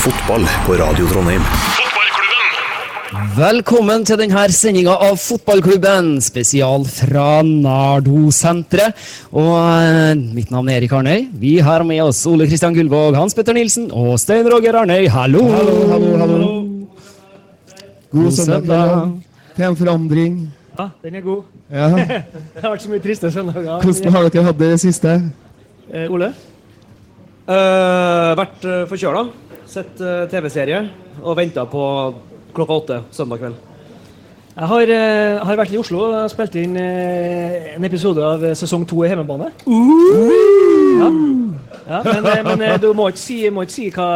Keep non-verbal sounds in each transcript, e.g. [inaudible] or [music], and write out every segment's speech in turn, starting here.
Fotball på Radio Trondheim. Velkommen til denne sendinga av Fotballklubben, spesial fra Nardo-senteret. Og eh, mitt navn er Erik Arnøy. Vi har med oss Ole Kristian Gullvåg, Hans Petter Nilsen og Stein Roger Arnøy. Hallo! Hallo, hallo, hallo. God God søndag til en forandring. Ja, den er god. Ja. [laughs] Det har vært så mye triste søndager. Hvordan har dere hatt det i det siste? Eh, Ole? Uh, vært uh, forkjøla. Sett eh, TV-serie og venta på klokka åtte søndag kveld. Jeg har, uh, har vært i Oslo og spilt inn uh, en episode av sesong to i Hjemmebane. Ja. Ja, men men du må ikke si, må ikke si hva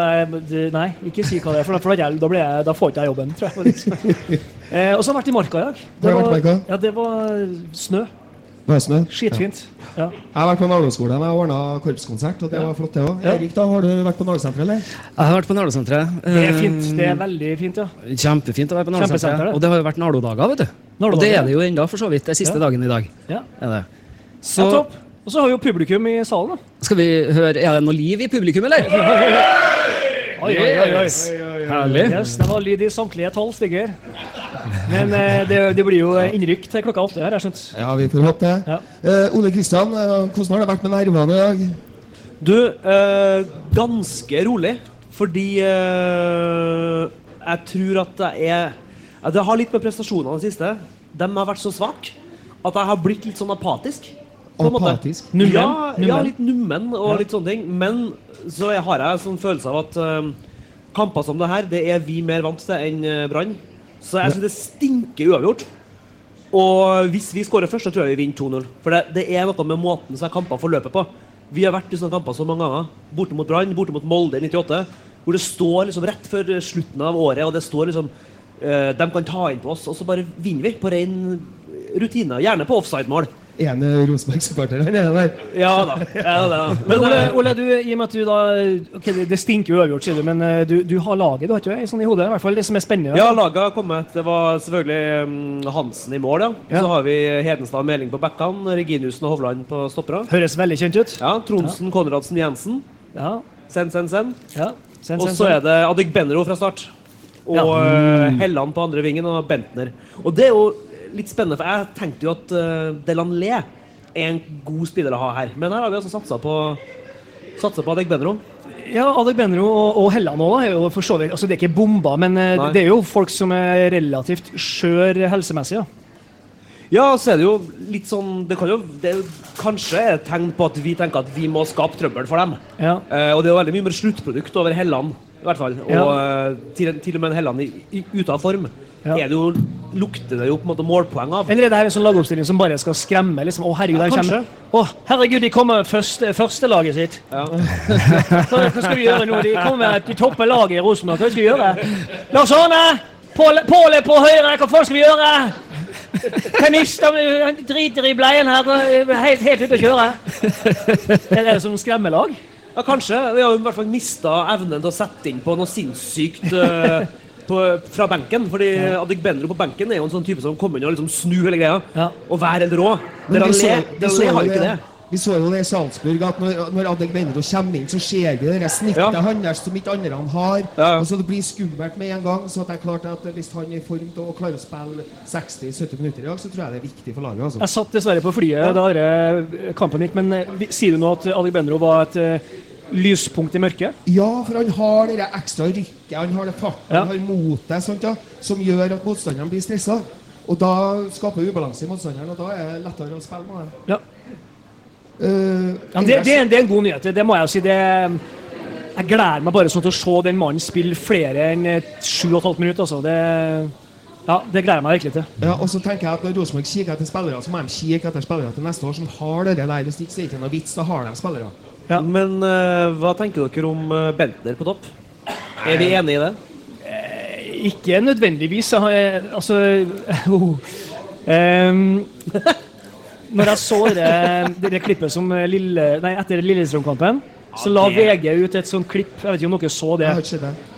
det- Nei, ikke si hva det er, for da, for da, da, jeg, da får ikke jeg jobben, tror jeg. [laughs] og så har jeg vært i Marka i dag. Det Marka? ja, det var snø. Var det snø? Skitfint. Ja. Jeg har vært på Nardo-skolen og ordna korpskonsert, og det var flott, det òg. Erik, da har du vært på Nardo-senteret, eller? Jeg har vært på Nardo-senteret. Det er fint. Det er veldig fint, ja. Eh, Kjempefint å være på Nardo-senteret. Og det har jo vært Nardo-dager, vet du. Og Nardo-dager, det er det jo enda, for så vidt. Det er siste Ja. dagen i dag. ja. Er det. ja topp. Og så har vi jo publikum i salen. da. skal vi høre Er det noe liv i publikum, eller? Oi, oi, oi, oi. Herlig. Yes, det var lyd i samtlige tolv stykker. Men eh, det, det blir jo innrykk til klokka åtte her, jeg skjønt. Ja, vi får håpe det. Ja. Eh, Ole Kristian, eh, hvordan har det vært med nervene i dag? Du, eh, ganske rolig. Fordi eh, jeg tror at det er Det har litt med prestasjonene i det siste. De har vært så svake at jeg har blitt litt sånn apatisk. Apatisk? Nummen? Ja, ja, litt nummen og litt sånne ting. Men så jeg har jeg en sånn følelse av at eh, kamper som det her, det er vi mer vant til enn eh, Brann. Så jeg syns det stinker uavgjort. Og hvis vi skårer først, så tror jeg vi vinner 2-0. For det, det er noe med måten som kampene forløper på. Vi har vært i sånne kamper så mange ganger. Borte mot Brann, borte mot Molde i 98. Hvor det står liksom rett før slutten av året, og det står liksom uh, De kan ta inn på oss, og så bare vinner vi på ren rutine. Gjerne på offside-mål. En eh, Rosenborg-supporteren er der. Ja da. Ja, da. Men Ole, Ole du, i og med at du da ok, det, stinker jo uavgjort, sier du, men eh, du, du har laget, du har ikke det? Sånn i hodet, i hvert fall det som er spennende. Ja, laget har kommet. Det var selvfølgelig mm, Hansen i mål, ja. Ja. Så har vi Hedenstad og Meling på backene, Reginiussen og Hovland på stoppere. Høres veldig kjent ut. Ja, Tronsen, Konradsen, Jensen. Ja. Send, send, send. ja. Send, Og så er det Adik Benro fra start. Og Ja. eh, Helland på andre vingen og Bentner. Og det er jo litt spennende, for jeg tenkte jo at uh, Delan Le er en god spiller å ha her. Men her har vi altså satsa på Satsa på Adek Benro. Ja, Adek Benro og, og Helland òg er jo for så vidt altså Det er ikke bomba, men eh, Nei. det er jo folk som er relativt skjør helsemessig. Ja. Ja, så er det jo litt sånn Det kan jo det er jo kanskje et tegn på at vi tenker at vi må skape trøbbel for dem. Ja. Eh, og det er jo veldig mye mer sluttprodukt over Helland, i hvert fall. Og Ja. eh, til, til og med en Helland ute av form Ja. er det jo, lukter det jo på en måte målpoeng av. Eller er det her en sånn lagoppstilling som bare skal skremme? liksom, Å, herregud, Ja, kommer Å, herregud, de kommer første, førstelaget sitt. Ja. [laughs] Hva, skal vi gjøre nå? De kommer de topper laget i Rosenborg. Hva skal vi gjøre? Lars Arne! Pål Pål er på høyre! Hva faen skal vi gjøre? Kanister driter i bleien her. Helt, helt ute å kjøre. Er det som skremmelag? Ja, kanskje. Vi har i hvert fall mista evnen til å sette inn på noe sinnssykt uh, [laughs] på, fra benken. Fordi Adik Benro på benken er jo en sånn type som kommer inn og liksom snur hele greia. Ja. Og være helt rå. Men Dere vi så- le, vi dere så le jo har jo ikke det. Vi så jo det i Salzburg, at når, når Adek Benro kommer inn, så ser vi det snittet Ja. hans som ikke andre han har. Ja. Og så det blir skummelt med en gang. Så at det er klart at hvis han er i form til å klare å spille 60-70 minutter i dag, så tror jeg det er viktig for laget. altså. Jeg satt dessverre på flyet da denne kampen gikk, men eh, sier du nå at Adek Benro var et eh, lyspunkt i mørket? Ja, for han har det ekstra rykket, han har det farten, Ja. han har motet, ja, som gjør at motstanderen blir stressa. Og da skaper ubalanse i motstanderen, og da er det lettere å spille med dem. Ja. Eh, Ja, det, det, er en- det er en god nyhet. Det, må jeg jo si. Det, jeg gleder meg bare sånn til å se den mannen spille flere enn eh, sju og et halvt minutt. Altså. Det, ja, det gleder jeg meg virkelig til. Ja, og så tenker jeg at Når Rosenborg kikker etter spillere, så må de kikke etter spillere til neste år som har det der. Hvis ikke er det ikke noe vits, da har de spillere. Ja. Men uh, hva tenker dere om eh, Bentner på topp? Er vi enige i det? Ikke nødvendigvis. Altså [laughs] oh. Når jeg så det, det klippet som Lille, nei, etter Lillestrøm-kampen, så la VG ut et sånt klipp. Jeg vet ikke om dere så det.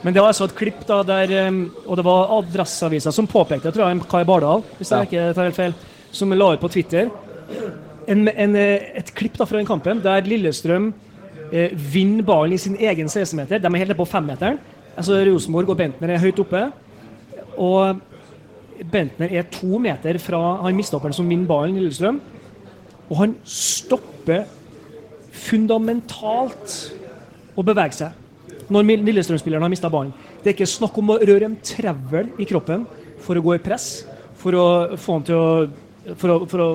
Men det var altså et klipp da der um, Og det var Adresseavisa som påpekte, tror jeg, Kai Bardal, hvis jeg ikke tar helt feil, som la ut på Twitter en, en, eh, et klipp da fra den kampen der Lillestrøm eh, vinner ballen i sin egen 16-meter. De er helt nede på femmeteren. Altså Rosenborg og Bentner er høyt oppe. Og Bentner er to meter fra han mistopperen som vinner ballen, Lillestrøm. Og han stopper fundamentalt å bevege seg når Lillestrøm-spilleren har mista ballen. Det er ikke snakk om å røre en trevel i kroppen for å gå i press, for å få han til å for å, for å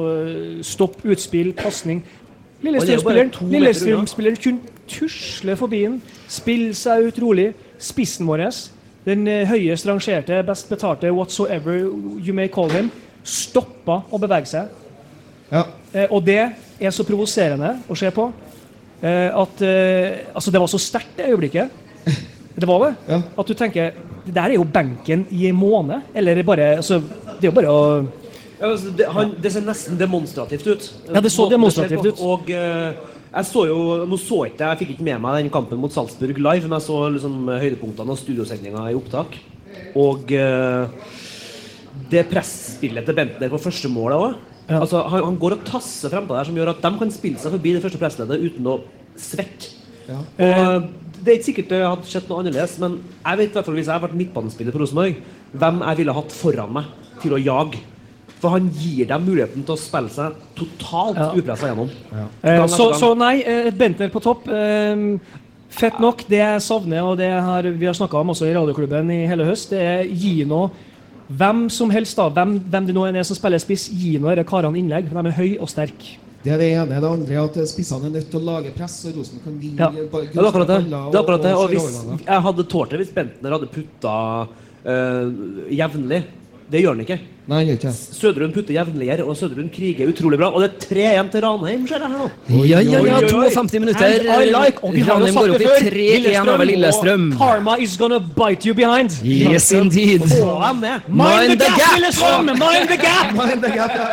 stoppe utspill, pasning. Er Lillestrøm-spilleren. Lillestrøm-spilleren kunne tusle forbi den, spille seg ut rolig. Spissen vår, den eh, høyest rangerte, best betalte, whatsoever you may call him, stoppa å bevege seg. Ja. Eh, og det er så provoserende å se på eh, at eh, Altså, det var så sterkt, det øyeblikket. Det var det. [laughs] Ja. At du tenker Det der er jo benken i en måned. Eller bare altså, Det er jo bare å Ja, altså, det, han, det ser nesten demonstrativt ut. Ja, det så demonstrativt ut. Og eh, jeg så jo Nå så ikke jeg, jeg fikk ikke med meg den kampen mot Salzburg live, men jeg så liksom høydepunktene og studiosendinga i opptak. Og eh, det presspillet til Bentner på første målet òg. Ja. Altså, han, han går og tasser frampå der som gjør at de kan spille seg forbi det første pressleddet uten å svekke. Ja. Og det er ikke sikkert det hadde skjedd noe annerledes, men jeg vet hvert hvis jeg hadde vært midtbanespiller på Rosenborg, hvem jeg ville hatt foran meg til å jage. For han gir dem muligheten til å spille seg totalt Ja. upressa gjennom. Eh, så, så nei, eh, Bentner på topp. Eh, fett nok. Det jeg savner, og det har, vi har snakka om også i radioklubben i hele høst, det er gi nå hvem som helst, da, hvem, hvem det nå er som spiller spiss, gi nå disse karene innlegg. De er høye og sterke. Det er det ene. Det andre er at spissene er nødt til å lage press, så Rosenborg kan vinne. Ja. ba- Ja, det er akkurat det. det, er akkurat det. og- hvis jeg hadde tålt det hvis Bentner hadde putta uh, jevnlig. Det gjør han ikke. Nei, ikke det. Putter jevnligere, og Søderund kriger utrolig bra. Og det er 3-1 til Ranheim, ser jeg her nå. Ja, ja, ja. Oi, oi, oi. 52 minutter. I like, og vi har jo sagt det før, 3-1 over Lillestrøm. og Karma is gonna bite you behind. Yes, indeed. Få dem med! Mind, Mind the the gap, gap! Lillestrøm! Mind the gap! [laughs] Mind the gap, ja.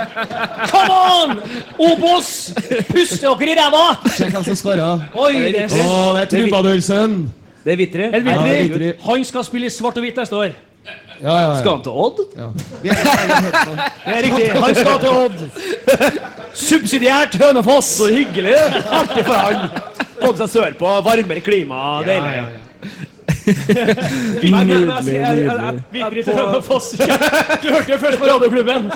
Come on! Obos! Pust dere i ræva! Se hvem som skårer. Oi, det er Å, det er Trubadursen! Det er. Han skal spille i svart og hvitt neste år. Ja, ja, Skal han til Odd? ja. Vi er, vi på. Det er riktig. Han skal til Odd. Subsidiært Hønefoss. Så hyggelig! Artig for han. Komme seg sørpå, varmere klima. Deilig. [laughs] Jeg- jeg- Videre til Hønefoss. Du hørte det først på radioklubben.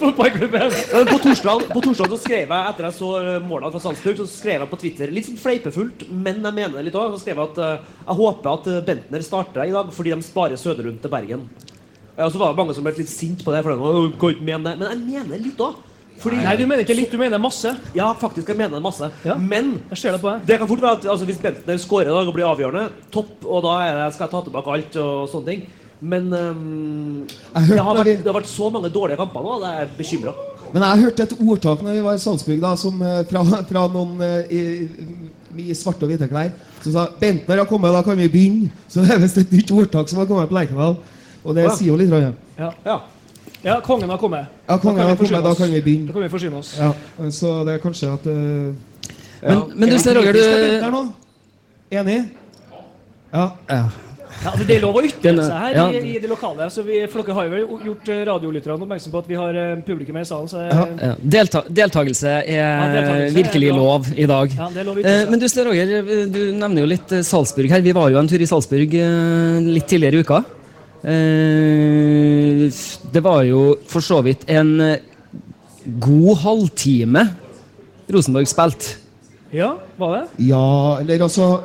Fotballklubben. På torsdag, på torsdag så skrev jeg etter jeg så eh, målene fra Salzburg, så skrev jeg på Twitter litt sånn fleipefullt, men jeg mener det litt òg. Så skrev jeg at eh, jeg håper at eh, Bentner starter i dag fordi de sparer Søderlund til Bergen. Og så var det mange som ble litt sint på det, for de kan ikke mene det. Men jeg mener det litt òg. Fordi Nei, du mener ikke litt, du mener masse. Ja, faktisk, jeg mener masse. Ja. Men Jeg ser det på det kan fort være at altså, hvis Bentner skårer og blir avgjørende, topp, og da er det, skal jeg ta tilbake alt og sånne ting. Men um, det, har vært, vi- det har vært så mange dårlige kamper nå, det er jeg bekymra. Men jeg hørte et ordtak når vi var i Salzburg, da, som, eh, fra, fra noen eh, i, i svarte og hvite klær, som sa 'Bentner har kommet, da kan vi begynne'. [laughs] Så det er visst et nytt ordtak som har kommet på Lerkendal. Og det Ja. sier jo litt. Røye. Ja. Ja. ja, kongen har kommet. Ja, kongen har kommet, da kan vi begynne. Da kan vi forsyne oss. Ja, så det er kanskje at eh, Men, men du, ser, Roger, du Enig? Ja. ja. Ja, altså, det er lov å ytre seg her ja. i, i det lokale. Så vi, for dere har jo vel gjort eh, radiolytterne oppmerksom på at vi har eh, publikum her i salen. Så Ja. eh, Ja, delta deltakelse er Ja, deltakelse virkelig er lov i dag. ja, det er lov Eh, men du, Sten Roger, du nevner jo litt Salzburg her. Vi var jo en tur i Salzburg litt tidligere i uka. Eh, det var jo for så vidt en god halvtime Rosenborg spilte. Ja, var det? ja, eller altså [laughs]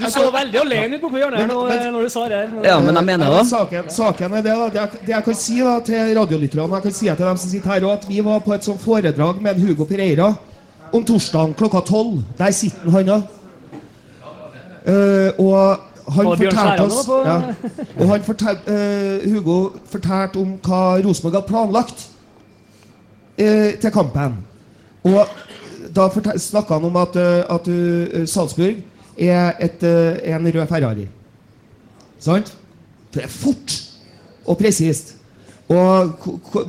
Du så veldig alene ut på hjørnet når, du sa det. her. Ja, men jeg mener det. Saken, saken er det, da. Det jeg, det jeg kan si da til radiolytterne, jeg kan si til dem som sitter her også, at vi var på et sånt foredrag med Hugo Pereira om torsdagen klokka tolv. Der sitter han da. Uh, og han fortalte oss ja, og han fortal, uh, Hugo fortalte om hva Rosenborg hadde planlagt uh, til kampen. Og da snakka han om at, eh, at eh, Salzburg er et, eh, en rød Ferrari. Sant? Det er fort og presist.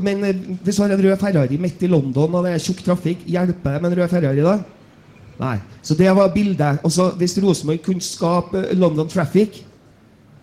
Men hvis du har en rød Ferrari midt i London og det er tjukk trafikk, hjelper det med en rød Ferrari da? Nei. Så det var bildet. Også, hvis Rosenborg kunne skape London Traffic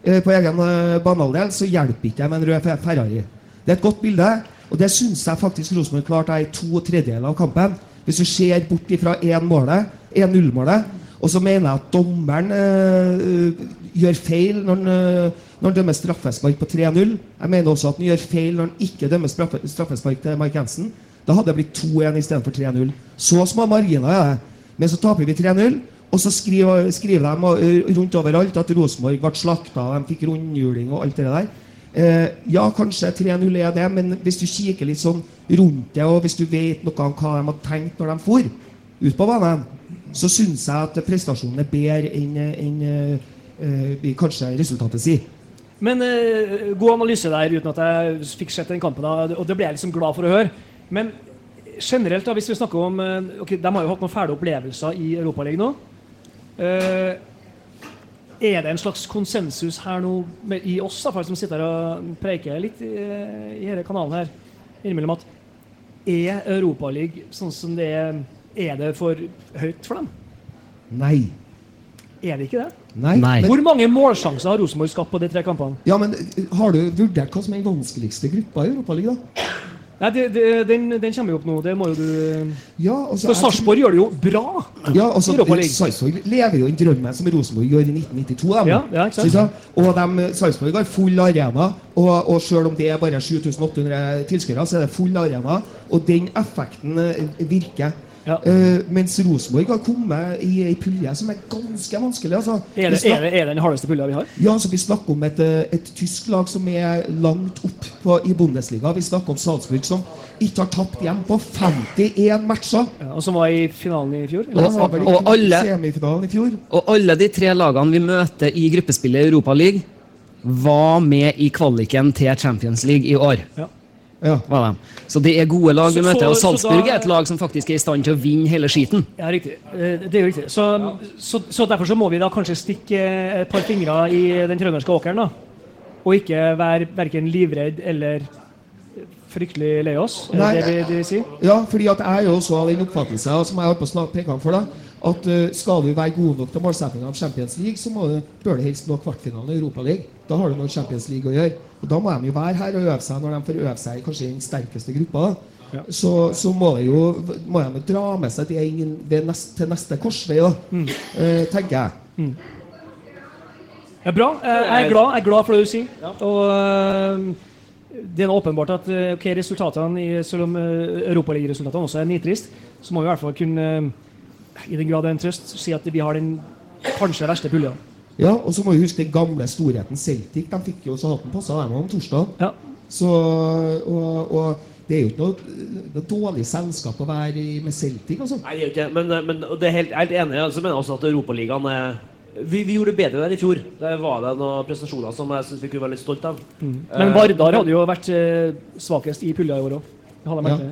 på egen eh, banehalvdel, så hjelper ikke det med en rød Ferrari. Det er et godt bilde, og det syns jeg faktisk Rosenborg klarte i to tredjedeler av kampen. Hvis du ser bort fra 1-0-målet, Og så mener jeg at dommeren øh, gjør feil når han, øh, når han dømmer straffespark på 3-0. Jeg mener også at han gjør feil når han ikke dømmer straffe, straffespark til Mark Jensen. Da hadde det blitt 2-1 istedenfor 3-0. Så små marginer er det. Men så taper vi 3-0. Og så skriver, skriver de eh, rundt overalt at Rosenborg ble slakta, de fikk rundhjuling og alt det der. Eh, ja, kanskje 3-0 er det, men hvis du kikker litt sånn rundt det, og hvis du vet noe om hva de har tenkt når de for ut på banen, så syns jeg at prestasjonen er bedre enn enn, eh, eh, kanskje resultatet sier. Men eh, god analyse der, uten at jeg fikk sett den kampen, da, og det ble jeg liksom glad for å høre. Men generelt, da, hvis vi snakker om eh, ok, De har jo hatt noen fæle opplevelser i Europaligaen nå. Eh, er det en slags konsensus her nå med, i oss da, som sitter her og preiker litt i, i denne kanalen her, innimellom at er Europaligaen sånn som det er, er det for høyt for dem? Nei. Er det ikke det? Nei. Nei. Hvor mange målsjanser har Rosenborg skapt på de tre kampene? ja, men eh, har du vurdert hva som er den vanskeligste gruppa i Europaligaen, da? Nei, det, det, den, den kommer jo opp nå. Det må jo du Ja, altså, For Sarpsborg gjør det jo bra. Ja, altså, Sarpsborg lever jo den drømmen som Rosenborg gjør i 1992. Ja, ja, ikke sant? Og de, Sarpsborg har full arena, og, og selv om det er bare 7800 tilskuere, så er det full arena. Og den effekten eh, virker. Ja. Uh, mens Rosenborg har kommet i ei pulje som er ganske vanskelig. Altså. Er det, er det, er det den hardeste pulja vi har? ja, altså Vi snakker om et, eh, et tysk lag som er langt opp på, i Bundesliga. Vi snakker om Salzburg som ikke har tapt hjem på 51 matcher. Ja, og som var i finalen i fjor? Og, Eller? og alle- semifinalen i fjor. Og alle de tre lagene vi møter i gruppespillet i Europa League, var med i kvaliken til Champions League i år. Ja. Ja. Var de. Så det er gode lag vi møter. Og Salzburg er et lag som faktisk er i stand til å vinne hele skiten. Ja, riktig. Eh, Det er jo riktig. Så, så, så derfor så må vi da kanskje stikke et par fingre i den trønderske åkeren, da. Og ikke være verken livredd eller fryktelig lei oss. Er Nei, det det vi, det sier? Ja, fordi at jeg er jo også av den oppfattelse, og som jeg har på snart om for deg, at eh, skal du være god nok til målsettingen av Champions League, så må du, bør du helst nå kvartfinalen i Europaligaen. Da har du noe Champions League å gjøre. Og da må de jo være her og øve seg når de får øve seg i kanskje den sterkeste gruppa. Ja. Så, så må, de jo, må de dra med seg det inn ved nest, til neste korsvei, da, Mm. eh, tenker jeg. Ja, bra. Eh, Jeg er glad, jeg er glad for det du sier. Og eh, det er åpenbart at eh, ok, resultatene, i, selv om uh, Europaligaresultatene også er nitrist, så må vi i hvert fall kunne, i den grad det er en trøst, si at vi har den kanskje verste pulja. Ja, og så må vi huske den gamle storheten Celtic. De fikk jo så hatten passa dem om torsdag. Ja. Så, og, og det er jo ikke noe, noe dårlig selskap å være i med Celtic, altså. Nei, det er jo ikke men, men det er helt, jeg er helt enig. Altså, men også at Europaligaen er vi, vi gjorde det bedre der i fjor. Der var det noen prestasjoner som jeg synes vi kunne være litt stolt av. Men Vardar hadde jo vært eh, svakest i pulja i år òg.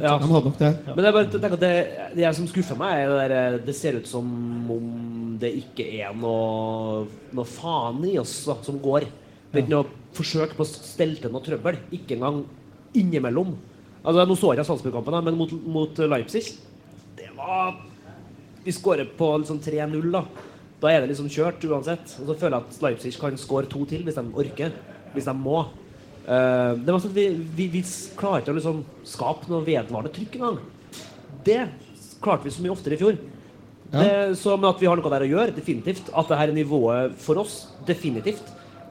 Ja, de hadde nok det. Men det, er bare, tenker at det, det jeg som skuffer meg, er det der Det ser ut som om det ikke er noe, noe faen i oss da, som går. Det er ikke noe forsøk på å stelle til noe trøbbel. Ikke engang innimellom. Altså, Nå så jeg Salzburg-kampen, men mot, mot Leipzig Det var Vi skårer på liksom 3-0, da. Da er det liksom kjørt uansett. Og så føler jeg at Leipzig kan skåre to til hvis de orker. Hvis de må. Eh, det var sånn at vi, vi, vi klarte ikke å liksom skape noe vedvarende trykk engang. Det klarte vi så mye oftere i fjor. Det, så med at vi har noe der å gjøre, definitivt. At det her er nivået for oss, definitivt.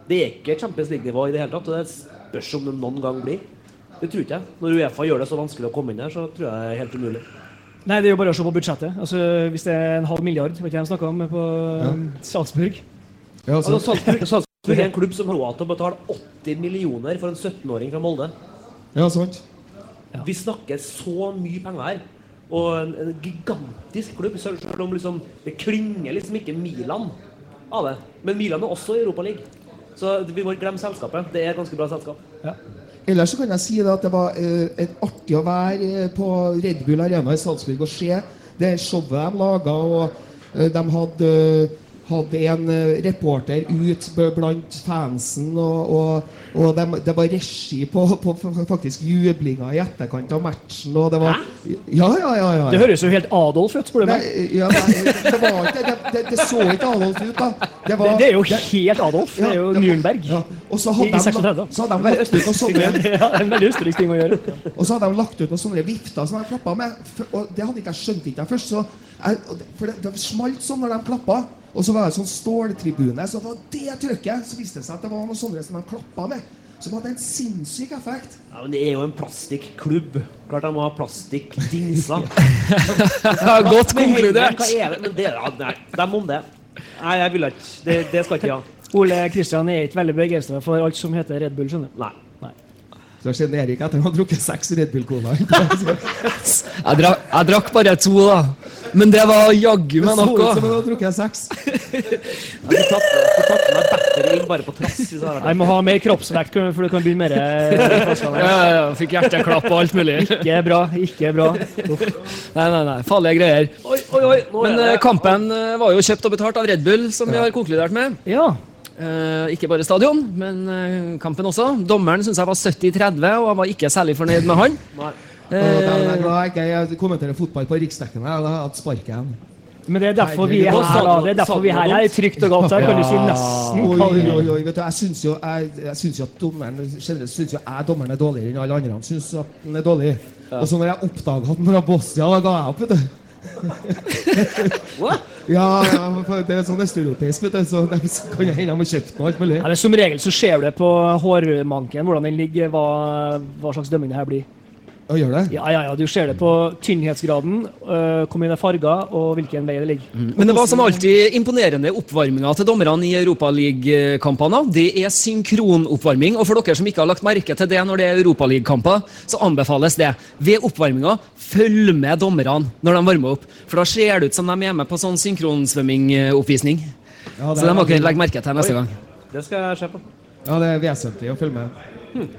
Det er ikke Champions League-nivå i det hele tatt. Og det spørs om det noen gang blir. Det tror ikke jeg. Når Uefa gjør det så vanskelig å komme inn her, så tror jeg det er helt umulig. Nei, det er jo bare å se på budsjettet. Altså, Hvis det er en halv milliard, vet ikke jeg snakka om, på ja. Salzburg Ja, Altså, altså, Salzburg, Salzburg er en klubb som har råd til å betale 80 millioner for en 17-åring fra Molde. ja, sant. Vi snakker så mye penger her. Og en, en gigantisk klubb. Selv om liksom, det klinger liksom ikke Milan av det. Men Milan er også i Europaligaen. Så vi må ikke glemme selskapet. Det er et ganske bra selskap. Ellers så kan jeg si det at det var uh, et artig å være eh, på Red Bull Arena i Salzburg og se det showet de laga. Og uh, de hadde hadde en eh, reporter ut blant fansen, og, og, og dem- det var regi på, på, faktisk jublinga i etterkant av matchen. Og det var Ja, ja, ja. ja, Det høres jo helt Adolf ut, spør du meg. ja, nei, det var ikke det, det, det så ikke Adolf ut, da. Det, var, Det, det er jo helt Adolf. Det er jo Nürnberg. Ja. Og så I- hadde, i de, 36. så hadde de lagt ut noen sånne Ja, en veldig østerriksk ting å gjøre. Og så hadde de lagt ut noen sånne vifter som de klappa med. Og det hadde ikke jeg skjønt ikke først. Så jeg, for det, det smalt sånn når de klappa. Og så var det sånn ståltribune. Så var det trykket. Så viste det seg at det var noen sånne som de klappa med. Som hadde en sinnssyk effekt. Ja, men det er jo en plastikklubb. Klart de må ha plastikkdingser. [laughs] Ja, godt konkludert. Hva er det? Men det, ja, nei, dem om det. Nei, jeg vil ikke. Det, det skal ikke jeg ha. Ole Kristian er ikke veldig begeistra for alt som heter Red Bull. skjønner du. Så kjenner Erik etter å ha drukket seks Red Bull Cola. [laughs] Jeg jeg drakk bare to, da. Men det var jaggu Det meg så ut som noe. han hadde drukket seks. Jeg får tatt, med meg battery inn bare på trass. Hvis jeg Jeg må ha mer kroppsvekt for du kan begynne mer [laughs] Ja, ja, fikk hjerteklapp og alt mulig. Ikke bra. Ikke bra. Uff. Nei, nei, nei, farlige greier. Oi, oi, oi. Men eh, kampen eh, var jo kjøpt og betalt av Red Bull, som vi har konkludert med. Ja. Eh, ikke bare stadion, men eh, kampen også. Dommeren syns jeg var 70-30, og jeg var ikke særlig fornøyd med han. Nei. Er jeg glad jeg kommenterer fotball på riksdekkende. Jeg hadde hatt sparken. Men det er derfor vi er her. da. Det er derfor vi er her. er trygt og godt. Jeg kan jo si nesten hva du vil. du, jeg syns jo, jeg, jeg syns jo at dommeren generelt syns jo jeg dommeren er dårligere enn alle andre. Han syns at han er dårlig. Og så når jeg oppdaga at han var Bosnia, da ga jeg opp, vet du. What? Ja, ja, det er sånn østeuropeisk, vet du, så de kan hende de har kjøpt noe alt mulig. Ja, som regel så ser du det på hårmanken, hvordan den ligger, hva, hva slags dømming det her blir. Og gjør det? Ja, ja, ja, Du ser det på tynnhetsgraden, øh, hvor mye det er farger, og hvilken vei det ligger. Men det var som alltid imponerende oppvarminga til dommerne i Europaliga-kampene. Det er synkronoppvarming, og for dere som ikke har lagt merke til det når det er Europaliga-kamper, så anbefales det. Ved oppvarminga, følg med dommerne når de varmer opp. For da ser det ut som de er med på sånn synkronsvømmingoppvisning. Ja, Så det må dere legge merke til neste gang. Det skal jeg se på. Ja, det er vesentlig å følge med.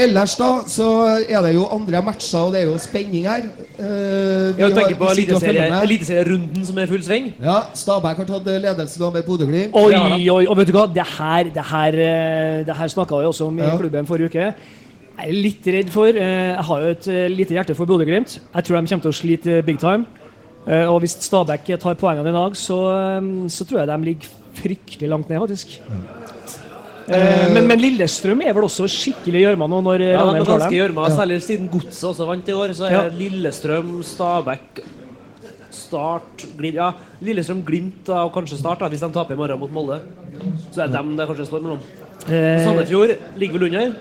Ellers da, så er det jo andre matcher, og det er jo spenning her. Uh, vi Jeg tenker på eliteserierunden som er full sving. Ja, Stabæk har tatt ledelsen over Bodø-Glimt. Oi, oi, og vet du hva? Det her, det her, øh, det her snakka vi også om i Ja. klubben forrige uke. Jeg er litt redd for Jeg har jo et lite hjerte for Bodø-Glimt. Jeg tror de kommer til å slite big time. Eh, Og hvis Stabæk tar poengene i dag, så, så tror jeg de ligger fryktelig langt ned, faktisk. Eh, Men, men Lillestrøm er vel også skikkelig gjørma nå når Ja, Ranheim er ganske gjørma, Særlig siden Godset også vant i år. Så er Ja. Lillestrøm, Stabæk, Start Glimt Ja, Lillestrøm, Glimt og kanskje Start, da, hvis de taper i morgen mot Molde. Så er det dem det kanskje står mellom. Eh, Sandefjord ligger vel under.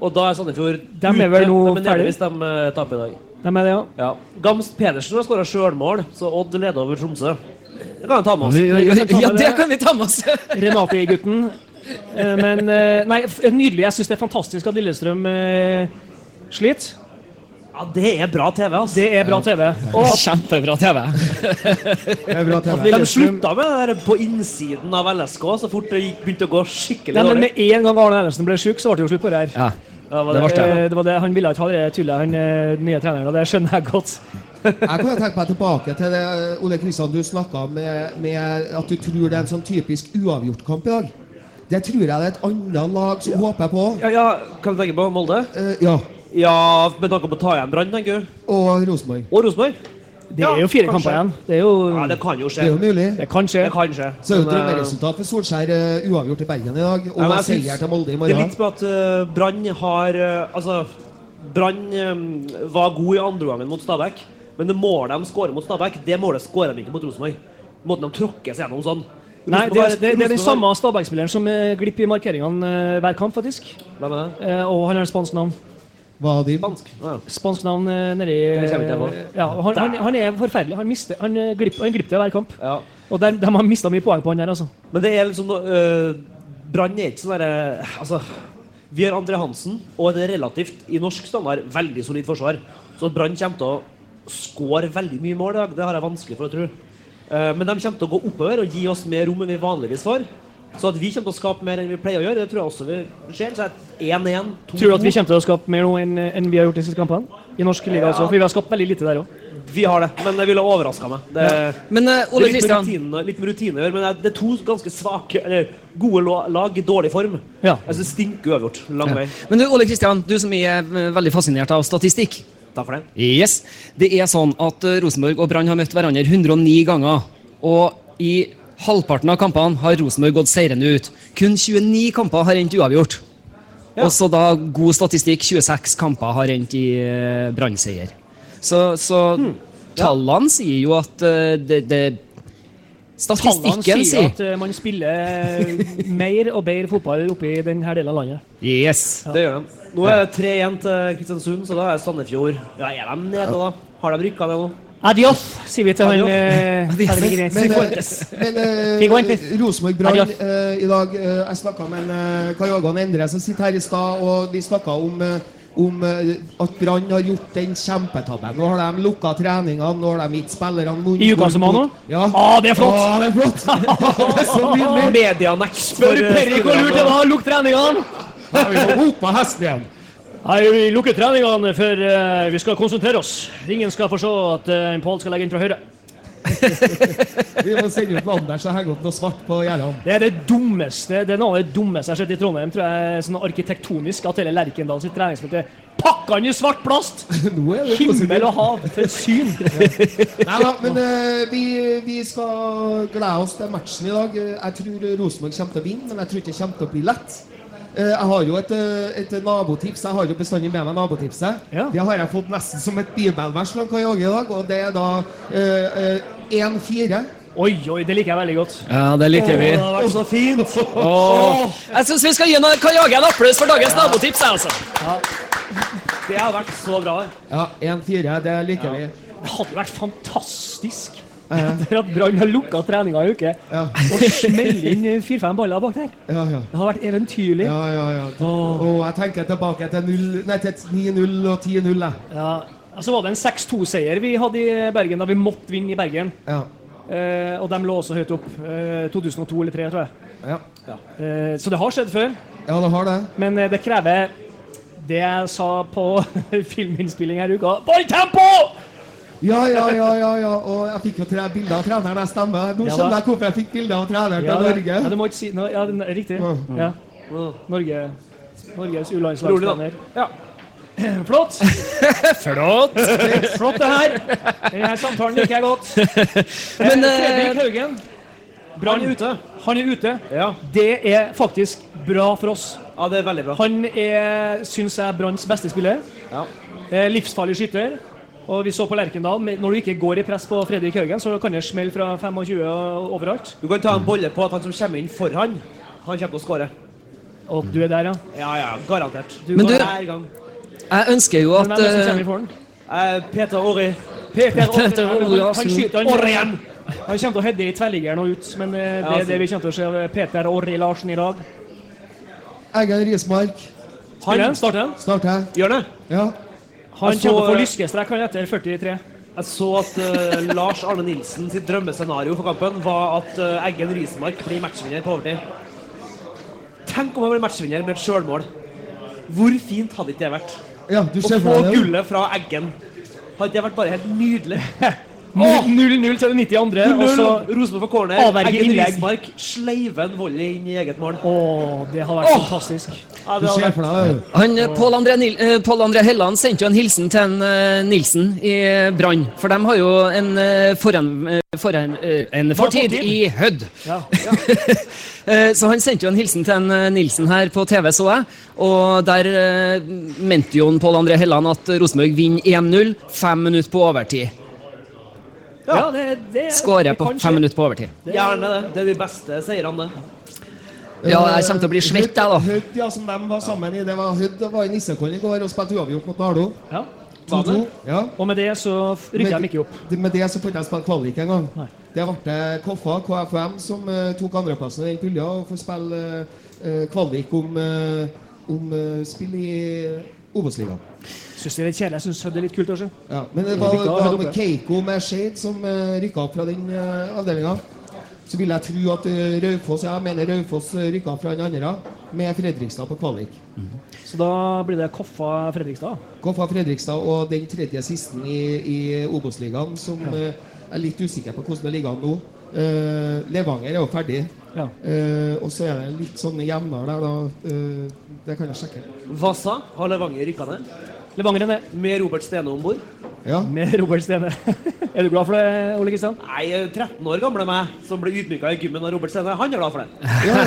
Og da er Sandefjord de er vel nå De er ferdig? hvis de eh, taper i dag. de er det, ja. Ja. Gamst Pedersen har skåra sjølmål, så Odd leder over Tromsø. Det kan vi ta med oss. Ja, det kan vi ta med oss! Renate-gutten. Eh, Men eh, Nei, nydelig. Jeg syns det er fantastisk at Lillestrøm eh, sliter. Ja, det er bra TV, altså. Det er bra TV. Kjempebra TV. [laughs] Det er bra TV. De slutta med det der på innsiden av LSK så fort det begynte å gå skikkelig dårlig. med en gang Arne Ellefsen ble syk, så ble det jo slutt på det her. Ja, Ja, var det det. Eh, Det var det, Han ville ikke ha det tullet, han eh, nye treneren, og det skjønner jeg godt. Jeg kan tenke meg tilbake til det, Ole Kristian, du snakka med, med at du tror det er en sånn typisk uavgjort-kamp i dag. Det tror jeg det er et annet lag som håper på. Ja, ja, kan du tenke på Molde? Uh, ja. Ja, med tanke på å ta igjen Brann, tenker du? Og Rosenborg. Og Rosenborg? Det er jo fire kanskje. kamper igjen. Det er jo Ja, det kan jo Det er jo mulig. Det kan skje. Det kan skje. Så er jo eh, drømmeresultat for Solskjær uh, uavgjort i Bergen i dag. Og Ja, seier til Molde i morgen. Det er litt med at uh, Brann har uh, Altså, Brann um, var god i andre gangen mot Stabæk, men det målet de skårer mot Stabæk, det målet skårer de ikke mot Rosenborg. Måten de tråkker seg gjennom sånn. Nei, det, Rosenborg det, det er den samme Stabæk-spilleren som eh, glipper i markeringene eh, hver kamp, faktisk. Hvem er det? Eh, Og han har spansk navn. Hva din? Spansk? Ja, ja. Spansk navn nedi ja, han, han, han er forferdelig. Han, mister, han, glipper, han glipper hver kamp. ja. Og der, de har mista mye poeng på han der, altså. Men det er liksom øh, Brann er ikke sånn derre Altså, vi har André Hansen og et relativt, i norsk standard, veldig solid forsvar. Så Brann kommer til å skåre veldig mye mål i dag. Det har jeg vanskelig for å tro. Eh, men de kommer til å gå oppover og gi oss mer rom enn vi vanligvis får. Så at vi kommer til å skape mer enn vi pleier å gjøre, det tror jeg også vi ser. Så at 1-1, 2 Tror du at vi kommer til å skape mer nå enn enn vi har gjort de siste kampene? I norsk liga, også, For vi har skapt veldig lite der òg. Vi har det, men det ville overraska meg. Det, Men eh, det er litt med, rutine, litt med rutine å gjøre, men det er- to ganske svake, eller gode lag i dårlig form. Ja. Altså, det stinker uavgjort. Lang vei. men du, Ole Kristian, du som er eh, veldig fascinert av statistikk. Takk for det. Yes. Det er sånn at eh, Rosenborg og Brann har møtt hverandre 109 ganger. Og i halvparten av kampene har Rosenborg gått seirende ut. Kun 29 kamper har endt uavgjort. Og så da god statistikk, 26 kamper har endt i uh, Brann-seier. Så, så tallene sier jo at eh, det, det Tallene Statistikken sier sier at man spiller mer og bedre fotball oppe i denne delen av landet. Yes. Det gjør de. Nå er det 3-1 til Kristiansund, så da er Sandefjord Ja, er de nede, da? Har de rykka ned nå? Adios, sier vi til han Adios. eh. Men, eh, men eh. Rosenborg-Brann i dag Jeg snakka med en Kai Ågan Endre som sitter her i stad, og vi snakka om, om at Brann har gjort den kjempetabben. Nå har de lukka treningene, nå har de gitt spillerne munn- I uka som var nå? Ja. Ah, det er flott! Ah, det er flott! [laughs] [laughs] det er så nydelig! Medianekt Spør Perry hvor lurt det var å lukke treningene! Ja, vi må opp på hesten igjen. Nei, Vi lukker treningene før uh, vi skal konsentrere oss. Ingen skal få se at uh, Pål skal legge inn fra høyre. [laughs] Vi må sende ut Anders og henge opp noe svart på gjerdene. Det er det dummeste det er noe av det dummeste jeg har sett i Trondheim. tror jeg, sånn arkitektonisk At hele Lerkendal sitt treningsfelt er pakka inn i svart plast! [laughs] Himmel og hav, for et syn! [laughs] Nei da, men uh, vi, vi skal glede oss til matchen i dag. Eh, Jeg tror Rosenborg kommer til å vinne, men jeg tror ikke det kommer til å bli lett. Eh, Jeg har jo et, eh, et nabotips. Jeg har jo bestandig med meg nabotipset. Ja. Det har jeg fått nesten som et bibelvers i dag, og det er da eh, eh, 1-4. Oi, oi, det liker jeg veldig godt. Ja, det liker vi. Åh, det har vært så fint! Åh. Jeg syns vi skal gi noen Kai Jage en applaus for dagens nabotips. jeg, Altså. Det har vært så bra. Ja, 1-4, det liker vi. Det hadde vært fantastisk [laughs] etter at Brann har lukka treninga i uke ja, og smeller inn fire-fem baller bak der. ja, ja. Det har vært eventyrlig. Ja, ja, ja. Og jeg tenker tilbake til, 0 nei, til 9-0 og 10-0. Ja. Så var det en 6-2-seier vi hadde i Bergen da vi måtte vinne i Bergen. Ja. Eh, og de lå også høyt opp. Eh, 2002 eller 2003, tror jeg. Ja. Eh, så det har skjedd før. ja, det har det. Men eh, det krever det jeg sa på [laughs] filminnspilling her i uka balltempo! Ja, ja, ja, ja, ja. Og jeg fikk jo tre bilder av treneren. Jeg stemmer. Nå Ja, skjønner jeg hvorfor jeg fikk bilder av treneren Ja, til Norge. Ja, du må ikke si no, Ja, det er riktig. Ja. Ja. Norge, Norges U-landslagstrener. Ja. [clears throat] [laughs] Flott! Flott! Flott, det her. Denne samtalen liker jeg godt. [laughs] Men, Eh, eh, Fredrik Haugen. Brann er ute. Han er ute. Ja. Det er faktisk bra for oss. ja, det er veldig bra. Han er, syns jeg, Branns beste spiller. Ja. Eh, livsfarlig skytter. Og vi så på Lerkendal, når du ikke går i press på Fredrik Haugen, så kan det smelle fra 25 overalt. Du kan ta en bolle på at han som kommer inn for han, han kommer til å skåre. Og du er der, ja. Ja, ja, garantert. Du Men går du- Hver gang. Jeg ønsker jo Men at hvem er det som eh, kommer i foran? Eh, Peter Ori. Peter Peter han, Olsen. han skyter igjen! Han kommer til å heade i tverrliggeren og ut, men eh, det er altså. det vi kommer til å se av Peter Orri Larsen i dag. Eggen Rismark. Han? Starter han? Starter. Gjør det? Ja. Han Jeg så, kommer til å få eh, lyskestrekk han etter 43. Jeg så at uh, Lars Arne Nilsen sitt drømmescenario for kampen var at uh, Eggen Rismark blir matchvinner på overtid. Tenk om han blir matchvinner med et sjølmål. Hvor fint hadde ikke det vært? ja, du Å få gullet fra Eggen. Hadde det vært bare helt nydelig? [laughs] 0-0 til det 92. Og så Rosenborg for corner. Avverger innlegg. Sleiven volley inn i eget mål. Å, det har vært fantastisk. Ja, det har vært han, eh, Pål André, Nil, eh, Pål André Helland sendte jo en hilsen til en, eh, Nilsen i eh, Brann. For de har jo en, eh, foran, foran, en fortid i Hødd. Ja. ja. [laughs] Så han sendte jo en hilsen til en Nilsen her på TV, så jeg. Og der mente jo Pål André Helland at Rosenborg vinner 1-0, fem minutter på overtid. Ja, det, det Skårer på fem minutter på overtid. Gjerne det. Det er de beste seirene, det. Ja, jeg kommer til å bli svett, jeg, da. Hødd, ja, som de var sammen i. Det var Hødd det var i Nissekollen i går og spilte uavgjort mot Nardo. Ja. 2-2. Ja. Og med det så rykker de ikke opp. Med det så får ikke jeg spille kvalik engang. Nei. Det ble Koffa, KFM, som uh, tok andreplassen i den pulja og får spille uh, kvalik om, uh, om spill i Obos-ligaen. Syns det er litt kjedelig. Jeg syns det er litt kult å se. Ja, men det var, var med. Keiko med Skeid som uh, rykka opp fra den uh, avdelinga. så vil jeg tro at eh, Raufoss Jeg mener Raufoss rykka opp fra den andre med Fredrikstad på kvalik. Så da blir det Koffa Fredrikstad. Koffa Fredrikstad og den tredje sisten i, i Obos-ligaen, som eh, er litt usikker på hvordan det ligger an nå. Eh, Levanger er jo ferdig. Ja. Uh, og så er det litt sånn jevnere der, da. Uh, det kan jeg sjekke. Vasa har Levanger rykka ned. Levanger er ned Med Robert Stene om bord. Ja. med Robert Stene. [laughs] er du glad for det, Ole Kristian? Nei, 13 år gamle meg som ble ydmyka i gymmen av Robert Stene, han er glad for det. ja. [laughs]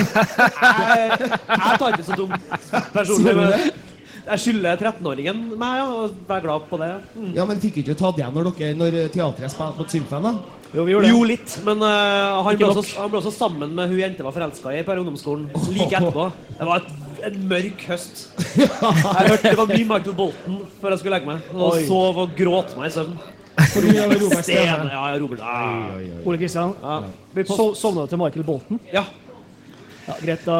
Jeg, jeg tar ikke så dumt personlig. Jeg skylder 13-åringen meg ja, å være glad på det. Mm. ja, men fikk ikke tatt igjen når dere Når teatret spilte mot Symfen, da? Jo, vi gjorde det. Jo, litt, men uh, han, ble også, han ble også sammen med hun jenta var forelska i på ungdomsskolen like etterpå. Det var et, en mørk høst. Jeg hørte Det var mye Michael Bolton før jeg skulle legge meg. Og Oi. sov og gråt meg i søvn. Er Robert Stene. Ja, Robert. Ah. Ole Kristian, Ja. sovna du til Michael Bolton? ja. Ja, greit, da,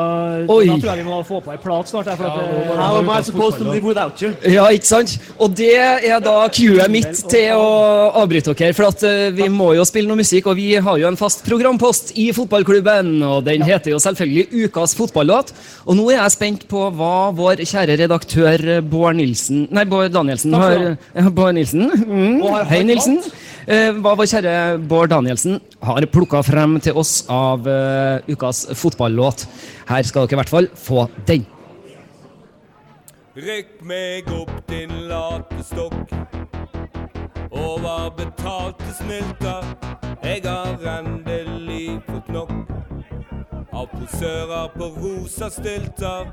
Oi. da tror jeg vi må få på ei plat snart. her, For at, Ja, eh, How am I supposed to live without you? Ja, ikke sant? Og det er da cuet mitt til å avbryte dere. For at eh, vi må jo spille noe musikk, og vi har jo en fast programpost i fotballklubben. Og den heter jo selvfølgelig Ukas fotballåt. Og nå er jeg spent på hva vår kjære redaktør eh, Bård Nilsen Nei, Bård Danielsen har ja, Bård Nilsen. Mm, hei, Nilsen. Eh, hva vår kjære Bård Danielsen har plukka frem til oss av eh, ukas fotballåt. Her skal dere i hvert fall få den. Rykk meg opp, din late stokk. Overbetalte snylter. Jeg har endelig fått nok av posører på rosa stylter.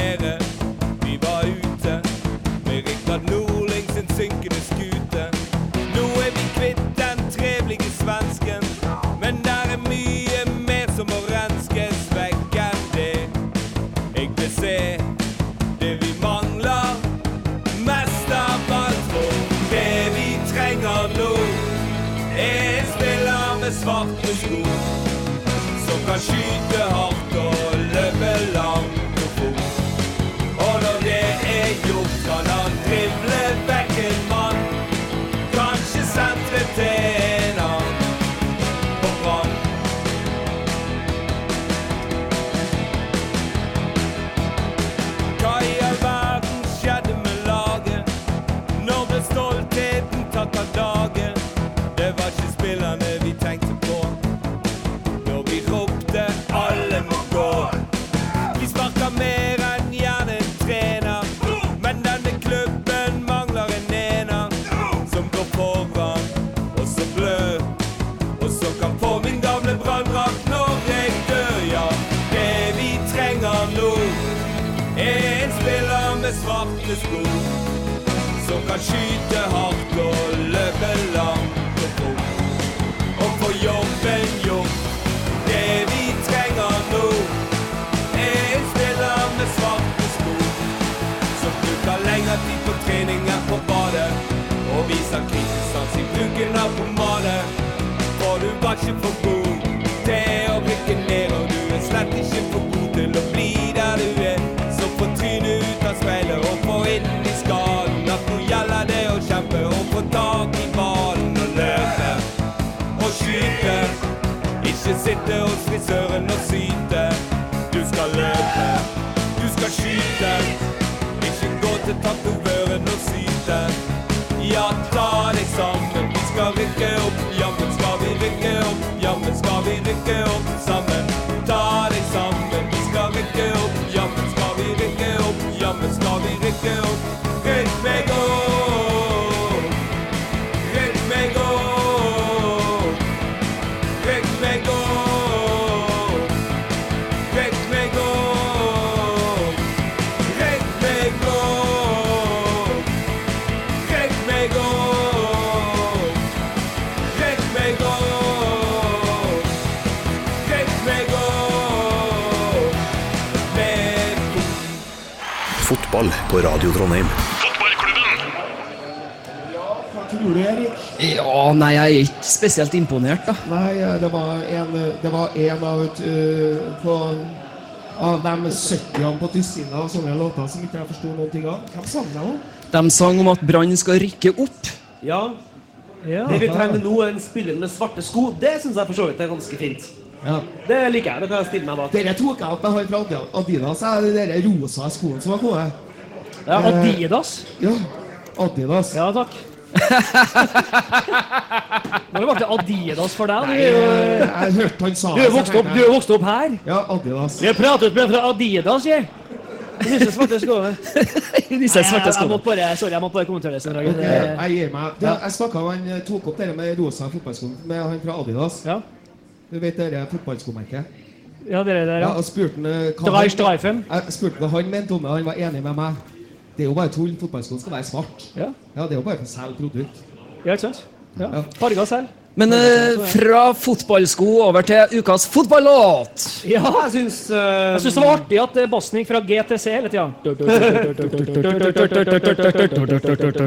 på Radio Trondheim. Ja, nei, jeg er ikke spesielt imponert, da. Nei, eh, det var en, det var en av, et, uh, på, av de 70 på dusinet og sånne låter som ikke jeg forsto noen ting av. Hvem sang de om? De sang om at Brann skal rykke opp. Ja. Ja. Det vi trenger nå, er en spiller med svarte sko. Det syns jeg for så vidt er ganske fint. Ja. Det liker jeg. Det kan jeg stille meg bak. Dere tok jeg opp med han fra Adi- Adidas. Det dere rosa skoene som var gode? Ja, Adidas. Ja. Adidas. Ja, takk. [laughs] Nå ble det Adidas for deg. Nei, jeg, jeg hørte han sa du er vokst opp, vokst opp her. Ja, Adidas. Har pratet med fra Adidas, jeg. Disse svarte skoene. Disse Jeg, svarte jeg, skoene. måtte bare, sorry, jeg måtte bare kommentere det. Sven-Ragen. Ok, Det- jeg gir meg. Du, jeg snakket med han, eh, tok opp det med rosa fotballsko med han fra Adidas. Ja, Du vet det fotballskomerket? ja dere der, Ja, ja. og spurte han eh, hva han-. Jeg spurte hva han mente om det, han var enig med meg. Det er jo bare tull. Fotballskoen skal være svart. Ja, Ja, det er jo bare for å selge produkt. ja ikke sant? Ja. Farga selv. Men eh, fra fotballsko over til ukas fotballåt. Ja, Jeg syns uh, jeg syns det var artig at eh, bassen gikk fra G til C hele tida. [laughs] Det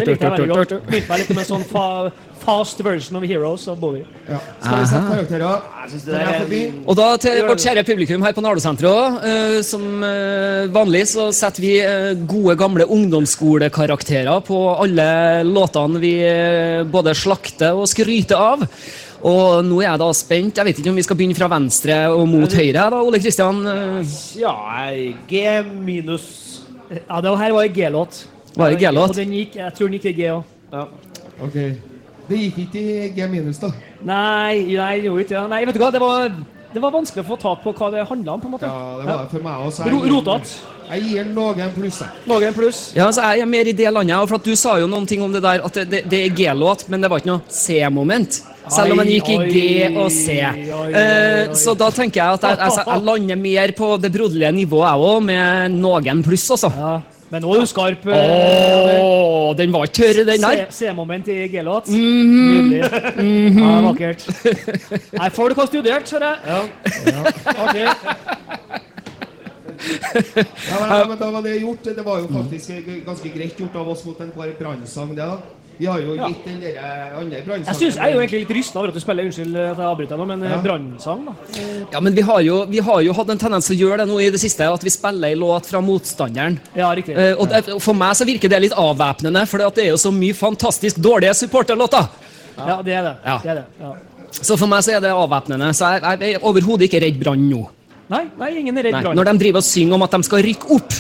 liker jeg veldig godt. Minnet meg litt med en sånn fa fast version of Heroes av Bowie. Ja. Skal vi sette karakterer? Jeg synes det er få? Og da til vårt kjære publikum her på Nardosenteret òg. Eh, som eh, vanlig så setter vi eh, gode, gamle ungdomsskolekarakterer på alle låtene vi eh, både slakter og skryter av. Og nå er jeg da spent. Jeg vet ikke om vi skal begynne fra venstre og mot høyre. da, Ole Kristian. eh, Ja, G minus Ja, det her var en G-låt. Var det G-låt? Og den jeg tror den gikk i G òg. ja. Ok. Det gikk ikke i G minus, da. Nei, nei, det gjorde ikke det. Nei, vet du hva, det var, det var vanskelig å få tak på hva det handla om, på en måte. Ja, det var det for meg også. Ro- Rotete. Jeg gir noen pluss. jeg. Pluss. Ja, så Jeg er mer i det landet, og for at du sa jo noen ting om det der at det, det, det er G-låt, men det var ikke noe C-moment. Selv om den gikk i G og C. Oi, oi, oi, Eh, oi. Så da tenker jeg at jeg, altså, jeg lander mer på det broderlige nivået, jeg òg, med noen pluss, altså. Ja. Men nå er du skarp. Åh, den var tørr, den der. C-moment i G-låt. Nydelig. Ja, vakkert. Nei, folk har studert, ser jeg. Ja. Artig. Ja, men, ja, men da var det gjort. Det var jo faktisk ganske greit gjort av oss mot en par brannsang, det da. Vi har jo Ja. gitt den der andre brannsangen Jeg, synes, jeg er jo egentlig litt rysta over at du spiller. Unnskyld at jeg avbryter nå, men eh, Ja. brannsang, da. Ja, men vi har, jo, vi har jo hatt en tendens til å gjøre det nå i det siste, at vi spiller en låt fra motstanderen. Ja, riktig. Eh, og det, for meg så virker det litt avvæpnende, for det er jo så mye fantastisk dårlige supporterlåter. Ja, det er det. Ja. det, er det. Ja. Så for meg så er det avvæpnende. Så jeg, jeg er overhodet ikke redd Brann nå. Nei, nei, ingen er redd Nei, brann. når de driver og synger om at de skal rykke opp.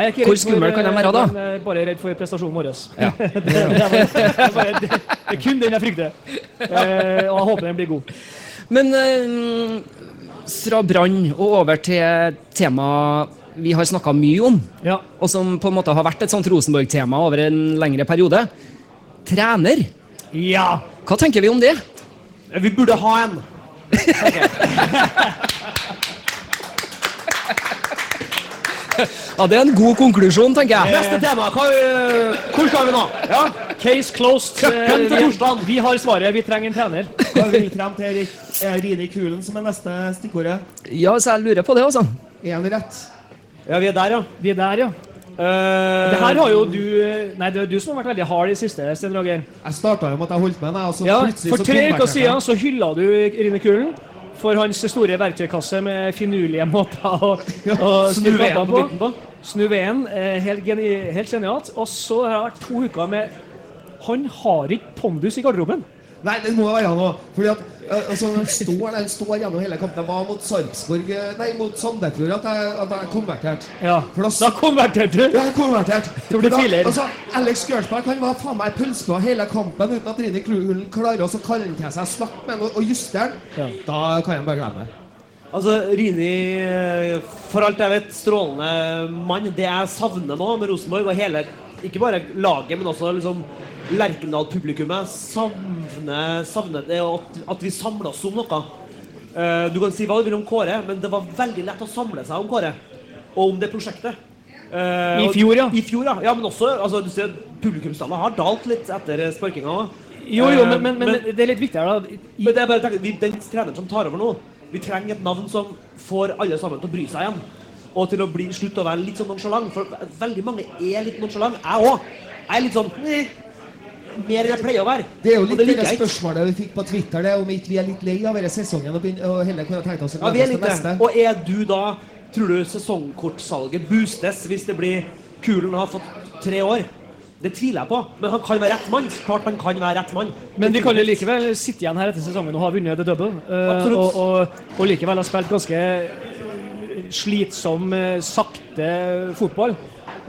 Ikke Hvor skummel kan de være da? eh, Jeg er bare redd for prestasjonen vår. Ja. det, [laughs] det, er bare, det, det, det er kun den jeg frykter. Eh, og jeg håper den blir god. Men eh, fra Brann og over til tema vi har snakka mye om, Ja. og som på en måte har vært et sånt Rosenborg-tema over en lengre periode. Trener. ja. Hva tenker vi om det? Vi burde ha en. [laughs] Ja, Det er en god konklusjon, tenker jeg. Neste tema. Hva, eh, hvor skal vi nå? Ja? Case closed. Til Eh, torsdag. vi har svaret. Vi trenger en trener. Hva vil vi frem til, Erik? Er Rine Kulen som er neste stikkordet? Ja, så jeg lurer på det, altså. Han rett? Ja, vi er der, ja. Vi er der, ja. Uh, Det her har jo du Nei, det er du som har vært veldig hard i siste, Sten Roger. Jeg starta jo med at jeg holdt med, nei, og så Ja, plutselig for tre uker siden så hylla du Rine Kulen for hans store verktøykasse med finurlige [laughs] måter å, å [laughs] Snu spille veden på på. Snu veden. eh, Helt, helt genialt. Og så har det vært to uker med Han har ikke pondus i garderoben. Nei, det må være noe. Fordi at eh, altså, den står, der står gjennom hele kampen. Det var mot Sarpsborg eh, Nei, mot Sandefjord at jeg, at jeg konverterte. Ja. For da Da konverterte du. Ja, jeg konverterte. Du ble. Altså, Alex Gørsberg kan være faen meg pølsepå hele kampen uten at Rini Klulen klarer å kalle til seg, snakke med ham og, justere den. Da kan han bare glemme det. Altså, Rini, eh, for alt jeg vet, strålende mann. Det jeg savner nå med Rosenborg, og hele Ikke bare laget, men også liksom Lerkendal-publikummet, savner, savner det at, at vi samler oss om noe. Uh, du kan si hva du vil om Kåre, men det var veldig lett å samle seg om Kåre. Og om det prosjektet. Uh, I fjor, ja. I fjor, ja. ja men også altså, du ser, Publikumstallet har dalt litt etter sparkinga. Jo, jo, men, men, men, men det er litt viktigere, da. I- men det er bare, tenker, vi, den treneren som tar over nå Vi trenger et navn som får alle sammen til å bry seg igjen. Og til å bli, slutte å være litt sånn nonchalant. For veldig mange er litt nonchalant. Jeg òg. Jeg er litt sånn «Nei, Mer enn jeg pleier å være. Det er jo litt det spørsmålet vi fikk på Twitter, det, om ikke vi er litt lei av denne sesongen og, heller kunne tenkt oss å Ja, vi er litt neste. Og er du da Tror du sesongkortsalget boostes hvis det blir Kulen har fått tre år? Det tviler jeg på. Men han kan være rett mann. Klart han kan være rett mann. Men vi kan jo likevel sitte igjen her etter sesongen og ha vunnet the double. Uh, og, og, og likevel ha spilt ganske slitsom, eh, sakte fotball.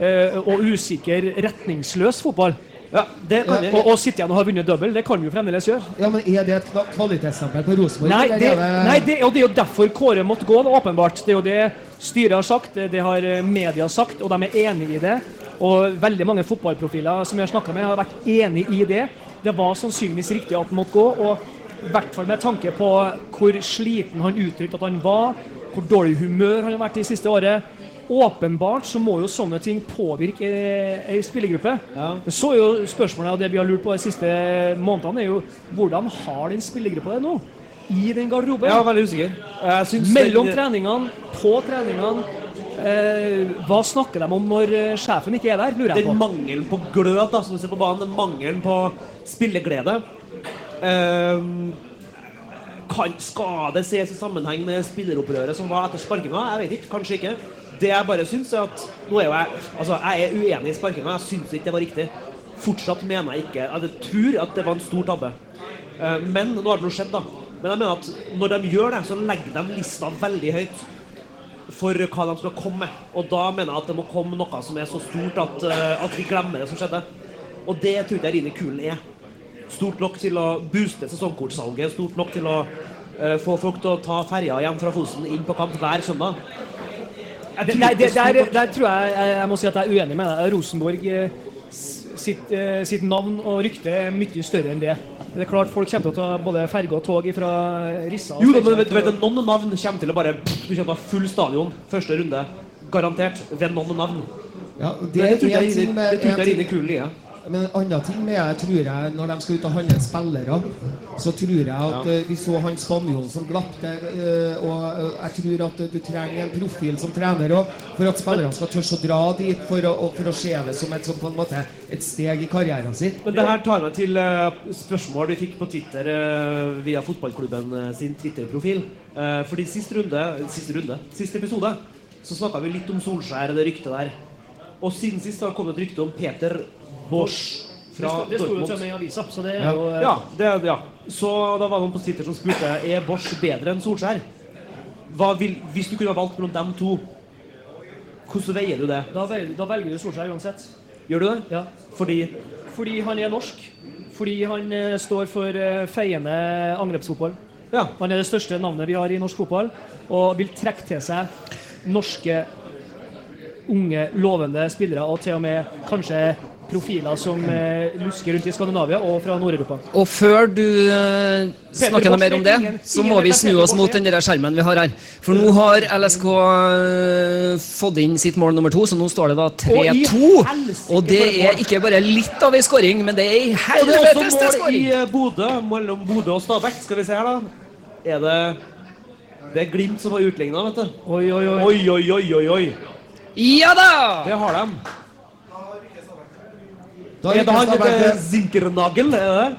Uh, og usikker, retningsløs fotball. Ja, det kan vi. Og, og sitte igjen og ha vunnet double, det kan vi jo fremdeles gjøre. Ja, men Er det et kva- kvalitetsstempel på Rosenborg? Nei, det, nei det, og det er jo derfor Kåre måtte gå, åpenbart. Det er jo det styret har sagt, det, det har eh, media sagt, og de er enig i det. Og veldig mange fotballprofiler som jeg har snakka med, har vært enig i det. Det var sannsynligvis riktig at han måtte gå, og i hvert fall med tanke på hvor sliten han uttrykte at han var, hvor dårlig humør han har vært i siste året. Åpenbart så må jo sånne ting påvirke ei ei spillergruppe. Ja. Så er jo spørsmålet, og det vi har lurt på de siste månedene, er jo hvordan har den spillergruppa det nå? I den garderoben? Er veldig usikker. Mellom det... treningene, på treningene. Eh, hva snakker de om når eh, sjefen ikke er der, lurer jeg Den på. mangelen på glød da, som du ser på banen, den mangelen på spilleglede eh, kan, Skal det ses i sammenheng med spilleropprøret som var etter sparkinga? Jeg vet ikke. Kanskje ikke. Det jeg bare syns, er at Nå er jo jeg Altså, jeg er uenig i sparkinga. Jeg syns ikke det var riktig. Fortsatt mener jeg ikke Jeg tror at det var en stor tabbe. Eh, Men nå har det noe skjedd, da. Men jeg mener at når de gjør det, så legger de lista veldig høyt for hva de skal komme med. Og da mener jeg at det må komme noe som er så stort at, eh, at vi glemmer det som skjedde. Og det tror jeg Rine Kulen er. Stort nok til å booste sesongkortsalget, stort nok til å uh, få folk til å ta ferja hjem fra Fosen inn på kamp hver søndag. Nei, det, det er der, der tror jeg jeg jeg må si at jeg er uenig med deg. Rosenborg eh, sitt, eh, sitt navn og rykte er mye større enn det. Det er klart Folk kommer til å ta både ferge og tog fra Rissa. Jo men du vet, vet noen navn kommer til å bare Du kommer til å ha full stadion første runde. Garantert. Ved noen navn. Ja, Det, det tror er jeg med det tror en jeg ting- Rine Kulen er. Men en annen ting med jeg tror jeg, når de skal ut og handle spillere, så tror jeg at ja. vi så han spanjolen som glapp der, eh, og eh, jeg tror at eh, du trenger en profil som trener òg, for at spillerne skal tørre å dra dit for å, for å se det som et, som på en måte, et steg i karrieren sin. Men det her tar meg til eh, spørsmål vi fikk på Twitter eh, via fotballklubben eh, sin Twitter-profil. Fordi sist runde, siste runde, siste episode, så snakka vi litt om Solskjær og det ryktet der. Og siden sist har det kommet et rykte om Peter Bosch Det fra sto- det sto jo i avisa, så det er Ja. jo eh, Ja, det, ja. Så da var det noen på Twitter som spurte Er Bosch bedre enn Solskjær. Vil, hvis du kunne ha valgt mellom dem to, hvordan veier du det? da, velger, da velger du Solskjær uansett. Gjør du det? Ja. Fordi Fordi han er norsk. Fordi han eh, står for eh, feiende angrepsfotball. Ja. Han er det største navnet vi har i norsk fotball, og vil trekke til seg norske unge, lovende spillere, og til og med kanskje profiler som eh, lusker rundt i Skandinavia og fra Nord-Europa. Og før du eh, snakker noe mer om det, så må vi snu oss mot den der skjermen vi har her. For nå har LSK eh, fått inn sitt mål nummer to, så nå står det da 3-2. Og det er ikke bare litt av ei skåring, men det er ei Og det er helvetes også mål i skåring! Bodø, mellom Bodø og Stabæk. Skal vi se her, da. Er det Det er Glimt som har utligna, vet du. Oi. Oi, oi, oi, oi, oi. Ja da! Det har de. Da Er det han heter Zinkernagel? Er det?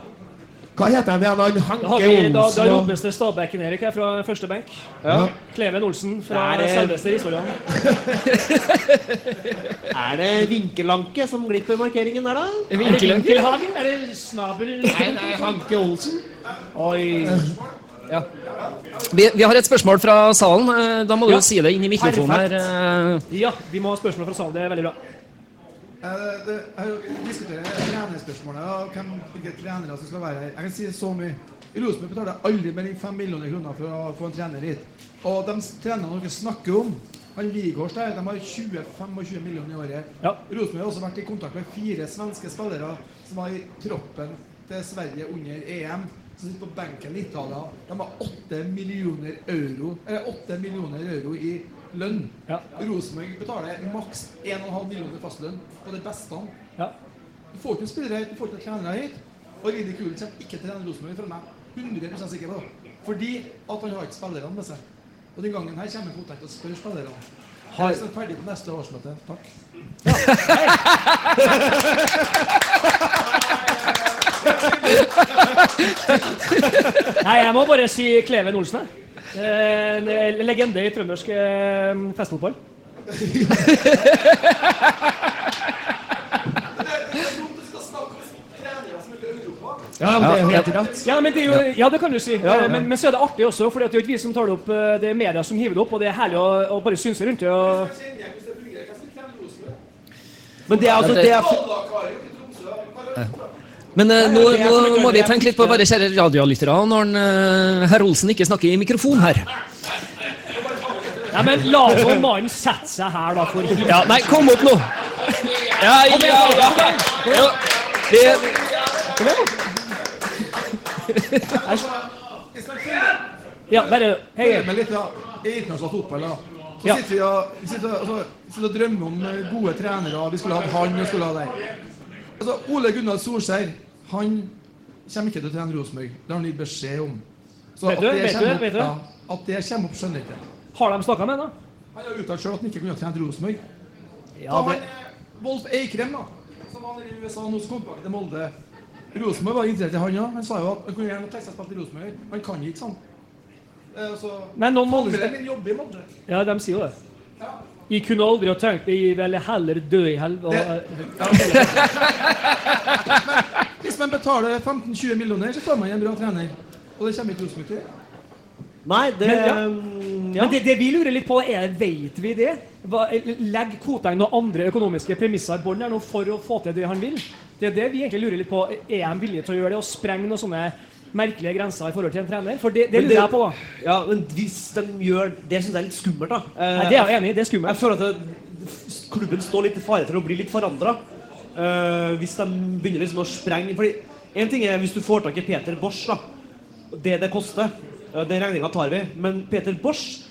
Hva heter han igjen? Han Hanke Olsen? da, da ropes det Stabæken Erik her fra første benk. ja. Kleven Olsen fra er det... selveste Risvollan. [laughs] Er det Vinkelanke som glipper markeringen der, da? Vinkelhagen? Er det [laughs] snabel? Nei, nei, Hanke Olsen. Oi. Vi, vi har et spørsmål fra salen. Eh, Da må du Ja. si det inn i mikrofonen her. eh. Ja, vi må ha spørsmål fra salen. Det er veldig bra. Eh, det- diskuterer trenerspørsmålet og hvem, hvilke trenere som skal være her. Jeg kan si så mye. I Rosenborg betaler aldri mer enn 5 millioner kroner for å få en trener hit. Og de trenerne dere snakker om, han Wigårds der, de har 20-25 millioner i året. Ja. Rosenborg har også vært i kontakt med fire svenske spillere som var i troppen til Sverige under EM. Som sitter på benken i Italia. De har 8 millioner euro, eller 8 millioner euro i lønn. Ja. Rosenborg betaler maks 1,5 millioner fastlønn på det beste. Ja. Du får ikke spillere hit, du får ikke trenere hit. Og Ridi Kulen kommer ikke til å trene Rosenborg, for meg 100 sikker på. Fordi at han har ikke spillerne med seg. Og den gangen her kommer han til å spørre spillerne. Jeg er ferdig på neste årsmøte. Takk. Nei, jeg må bare si Kleven Olsen. jeg. Eh, En legende i trøndersk eh, festfotball. Ja, men det er helt rett. Ja, men det, er jo, ja, det kan du si. Eh, Men, men så er det artig også, for det er jo ikke vi som tar det opp, det er media som hiver det opp, og det er herlig å, å bare synse rundt det. Og... Men det er altså det er, Men uh, nå, nå må vi tenke litt på våre kjære radiolyttere når han, eh, herr Olsen ikke snakker i mikrofon her. Nei, men la nå mannen sette seg her, da, for Ja, nei, kom opp nå! Ja, ja, ja. ja. Det, Ja, bare Hei. Internasjonal fotball. da. Så sitter vi og, sitter, og- altså, sitter og drømmer om gode trenere. Vi skulle hatt han og skulle ha deg. Altså, Ole Gunnar Solskjær han kommer ikke til å trene Rosenborg. Det har han gitt beskjed om. Så Vet du? at det Vet du? kommer opp- Vet du? Ja, at det kommer opp, skjønner jeg ikke. Har de snakka med ham, da? Han har uttalt selv at han ikke kunne trent Rosenborg. Ja, Ta det, Wolf Eikrem, da, som var i USA nå, som kom tilbake til Molde. Rosenborg var interessert i han òg. Han sa jo at han kunne gjerne tenke seg å spille i Rosenborg. Han kan ikke sånn. Så, Men noen Molde- jobber i Molde. ja, de sier jo det. Jeg kunne aldri ha tenkt meg Jeg ville heller dø i helvete. Hvis man betaler 15-20 millioner, så får man en bra trener. Og det kommer ikke Rosenborg til. Nei, det Men, ja. ja. Men det, det vi lurer litt på, er vet vi det? Hva, legger Koteng noen andre økonomiske premisser i bånn for å få til det han vil? Det er det vi egentlig lurer litt på. Er de villige til å gjøre det og sprenge noen sånne merkelige grenser i forhold til en trener? For det, det lurer jeg på. da. Ja, men hvis de gjør Det syns jeg er litt skummelt, da. Eh, Nei, det er jeg enig i. Det er skummelt. Jeg føler at det, klubben står litt i fare for å bli litt forandra. hvis de begynner liksom å sprenge Fordi En ting er hvis du får tak i Peter Bosch, da. Det det koster. eh, Den regninga tar vi. Men Peter Bosch